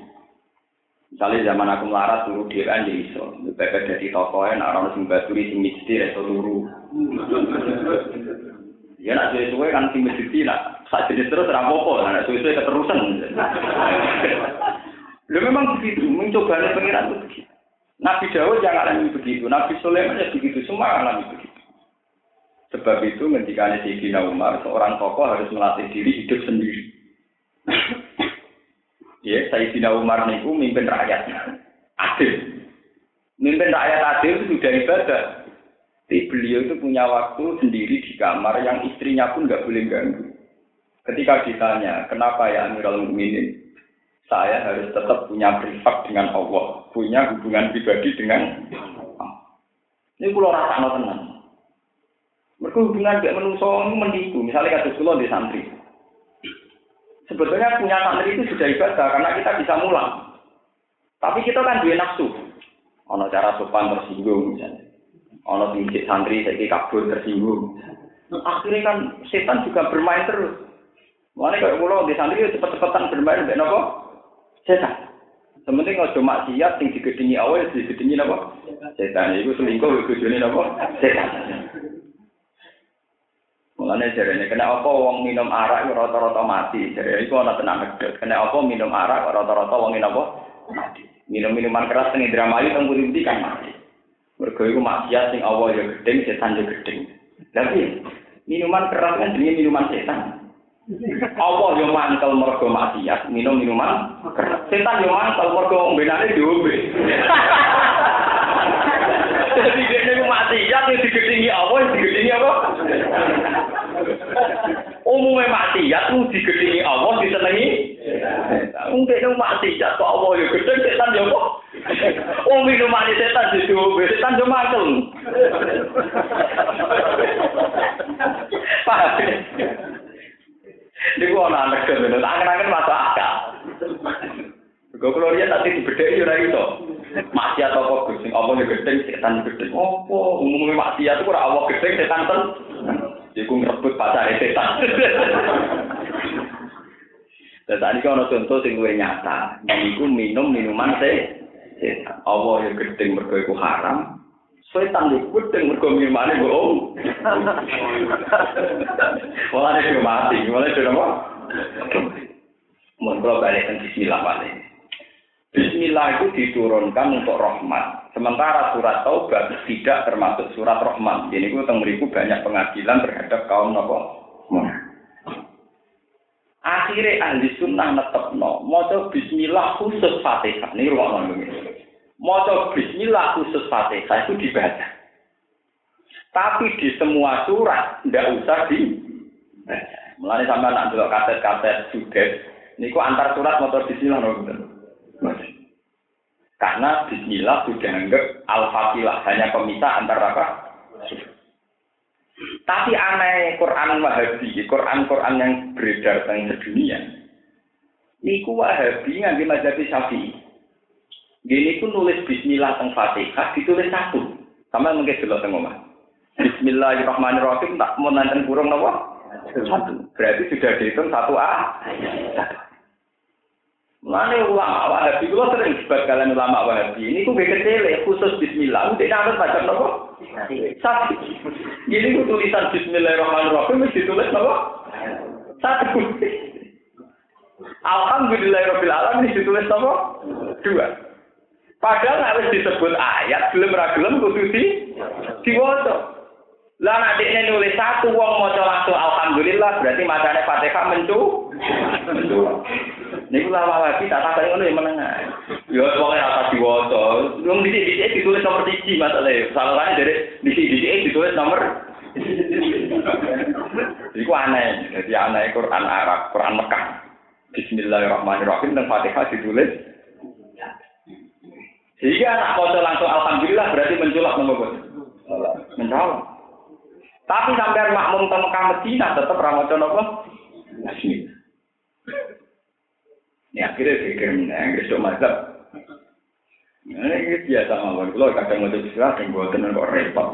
Misalnya zaman aku melarat turu dhewean ya iso, bebek dadi toko en ora ono sing baturi sing mesti turu. Ya nak suwe-suwe kan sing mesti nak sak jenis terus apa-apa, nak suwe-suwe keterusan. Lu memang begitu, mencoba pengiran itu begitu. Nabi Dawud yang alami begitu, Nabi Sulaiman ya begitu, semua alami begitu. Sebab itu ketika Sayyidina Umar, seorang tokoh harus melatih diri hidup sendiri. Ya, Sayyidina Umar niku mimpin rakyatnya. Adil. Mimpin rakyat adil itu sudah ibadah. Tapi beliau itu punya waktu sendiri di kamar yang istrinya pun nggak boleh ganggu. Ketika ditanya, kenapa ya Amirul Mukminin? saya harus tetap punya privat dengan Allah, punya hubungan pribadi dengan. Ini pulau rasa tenang. Mereka hubungan dengan menungso ini menipu. Misalnya kata pulau di santri. Sebetulnya punya santri itu sudah ibadah karena kita bisa mulang. Tapi kita kan dua nafsu. Ono cara sopan tersinggung misalnya. Ono tinggi santri saya kabur tersinggung. Akhirnya kan setan juga bermain terus. Mana kalau pulau di santri cepet-cepetan bermain, nopo setan. Sementing ojo maksiat sing digedingi awal digedingi napa? Setan. Iku selingkuh bojone napa? Setan. Mulane jarene kena apa wong minum arak rata-rata mati. Jare iku ana tenan medhot. Kena apa minum arak rata-rata wong napa? Mati. Minum minuman keras teng Indramayu teng Puri kan mati. Mergo iku maksiat sing awal ya gedeng, setan ya gedeng. Tapi minuman keras kan jenenge minuman setan. Allah yo mantel mergo maksiat, minum minuman keras. Setan yo mantel mergo ombenane diombe. Jadi dia ini maksiat yang digedingi Allah, yang digedingi apa? Umumnya maksiat itu digedingi Allah, disenangi. Mungkin itu maksiat kok Allah ya gedeng, setan ya kok. Oh minuman setan diombe, setan yo mantel. Paham? Ini gua anak anak kan, itu angen-angen masuk akal. Gue kalau dia nanti dibedai ya itu. Masih atau apa gus? Apa yang gedeng setan gedeng? Apa umumnya masih itu kurang awak gedeng setan ten. Jadi gue ngerebut pacar setan. Dan tadi kalau contoh sing gue nyata, gue minum minuman teh. Allah yang gedeng mergo haram, Setan di kucing mergo minumane bohong. Malah dia mati, malah dia apa? Mun kula balik bismillah balik. Bismillah itu diturunkan untuk rahmat. Sementara surat taubat tidak termasuk surat rahmat. Jadi itu teng banyak pengadilan terhadap kaum nopo. Akhirnya ahli sunnah netepno, mau bismillah khusus fatihah. Ini ruang ngomong Maca bismillah khusus Fatihah itu dibaca. Tapi di semua surat tidak usah di Mulane sampai nak delok kaset-kaset sudet niku antar surat motor bismillah no Karena bismillah sudah anggap al-fatilah, hanya pemisah antara apa? Tapi aneh Quran Wahabi, Quran-Quran yang beredar di dunia. Niku Wahabi nganti mazhab Syafi'i. Gini pun nulis bismillah teng Fatihah ditulis satu. Sama mungkin dulu teng omah. Bismillahirrahmanirrahim tak mau nanten kurung napa? Satu. Berarti sudah dihitung satu A. Mana ulama Wahabi, kalau sering debat kalian ulama Wahabi, ini kok kecil khusus Bismillah, udah nanti baca nopo? Satu. Ini kok tulisan Bismillahirrahmanirrahim, mesti ditulis nopo? Satu. Alhamdulillahirabbil alamin ditulis nopo? Dua. Padahal harus disebut ayat, belum ragelum kudu di diwaca. Lah nek nulis satu wong maca langsung alhamdulillah berarti macane Fatihah mencu. Niku lama lagi tak takoni ngono ya meneng. Ya pokoke ora diwaca. Wong dhisik-dhisik ditulis nomor 1 masalahe. Salahane dari dhisik-dhisik ditulis nomor Iku aneh, jadi aneh Quran Arab, Quran Mekah. Bismillahirrahmanirrahim dan Fatihah ditulis. Sehingga anak foto langsung Alhamdulillah berarti menculak nomor Mencolok. Tapi sampai makmum ke Mekah Medina tetap ramadan apa? Bismillah. Ini akhirnya pikir yang besok mazhab. Ini biasa mawon. Kalau kadang mau jadi sila, yang buat tenan kok repot.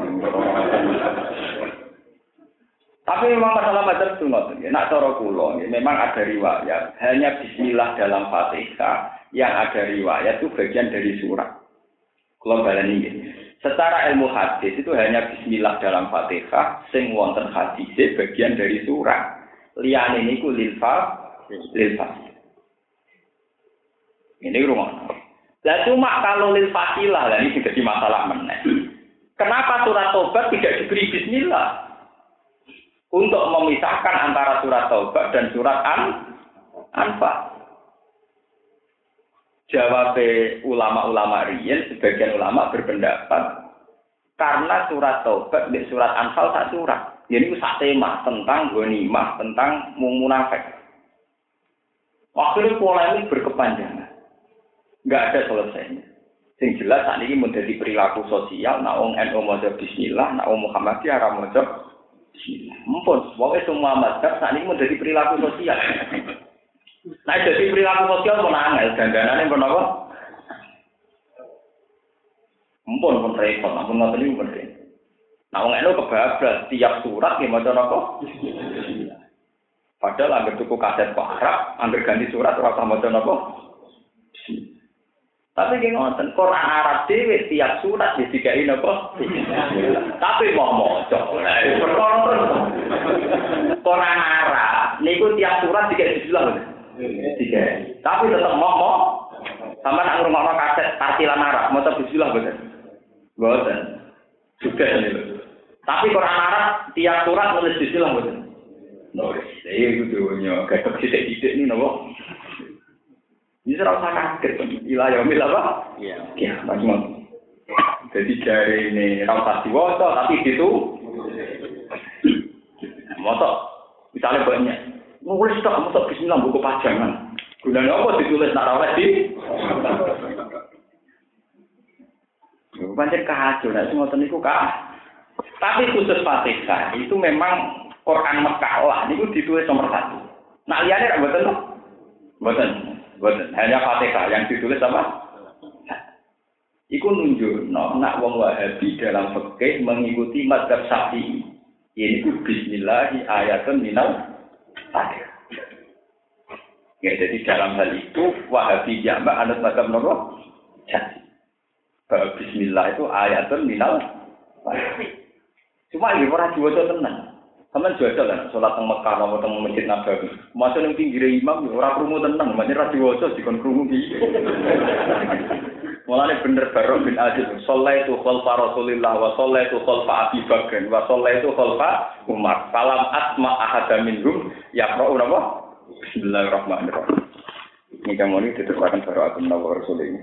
Tapi memang masalah mazhab itu nggak ya. Nak cara kulo, memang ada riwayat. Hanya Bismillah dalam Fatihah yang ada riwayat itu bagian dari surat. Kalau balen ini. Secara ilmu hadis itu hanya bismillah dalam Fatihah sing wonten hadis bagian dari surat. Liyane niku lil fa lil Ini rumah. Lah cuma kalau lil fasilah lah ini jadi masalah meneh. Kenapa surat tobat tidak diberi bismillah? Untuk memisahkan antara surat tobat dan surat an anfa. Jawab ulama-ulama riyen, sebagian ulama berpendapat karena surat Taubat di surat Anfal tak surat. Jadi itu tema tentang ghanimah, tentang munafik. Akhirnya polemik berkepanjangan. Enggak ada selesainya. Yang jelas saat ini menjadi perilaku sosial, nah wong NU maca bismillah, nah wong Muhammadiyah ora maca bismillah. Mumpun, pokoknya semua mazhab saat ini menjadi perilaku sosial. Nah, jadi perilaku sosial pun angel, dandanannya pun apa? Mumpun pun repot, ampun ngoten niku pun Nah, wong eno kebablas tiap surat yang maca apa? Padahal anggar tuku kaset Pak Arab, anggar ganti surat ora usah maca napa? Tapi ki ngoten, Quran Arab dhewe tiap surat ya digawe napa? Tapi mau maca. Perkara Quran Arab niku tiap surat digawe bismillah. Tiga. Tapi tetap mau sama nak ngurungokno kaset tartilan Arab, mau bismillah boten. Boten. Juga ini Tapi Quran Arab tiap surat nulis bismillah boten. Nulis. Iya itu dunia. Kayak sidik-sidik ini nopo. Ini serau kaget. Ilah yaumil apa? Iya. Ya, macam Jadi dari ini rasa diwasa tapi itu motor misalnya banyak Nulis tak, tak bismillah buku pajangan. Gunanya apa ditulis nak rawat di? Pancen kacau, nah semua niku kah. Tapi khusus Fatihah itu memang Quran Mekah lah, niku ditulis nomor satu. Nah liane rak betul Betul, betul. Hanya Fatihah yang ditulis apa? Iku nunjuk, no, nak wong Wahabi dalam fikih mengikuti madhab Syafi'i. Ini ku Bismillahi ayatun minal Fatihah. Ya, jadi dalam hal itu Wahabi jambak anut macam nopo? Jadi. Bismillah itu ayatun minal Cuma ini orang jual tenang. Sama jual kan, sholat teng Mekah, mau teng masjid Nabawi. Masa yang pinggir imam, orang kerumu tenang, makanya radio wajah dikon kerumu gitu. Mulane bener baru bin Aziz, sholat itu khalfa Rasulillah, wa sholat itu khalfa Abi Bakr, wa sholat itu khalfa Umar. Salam asma ahada minhum, ya apa? Bismillahirrahmanirrahim. Ini kamu ini diteruskan baru aku Nabi Rasul ini.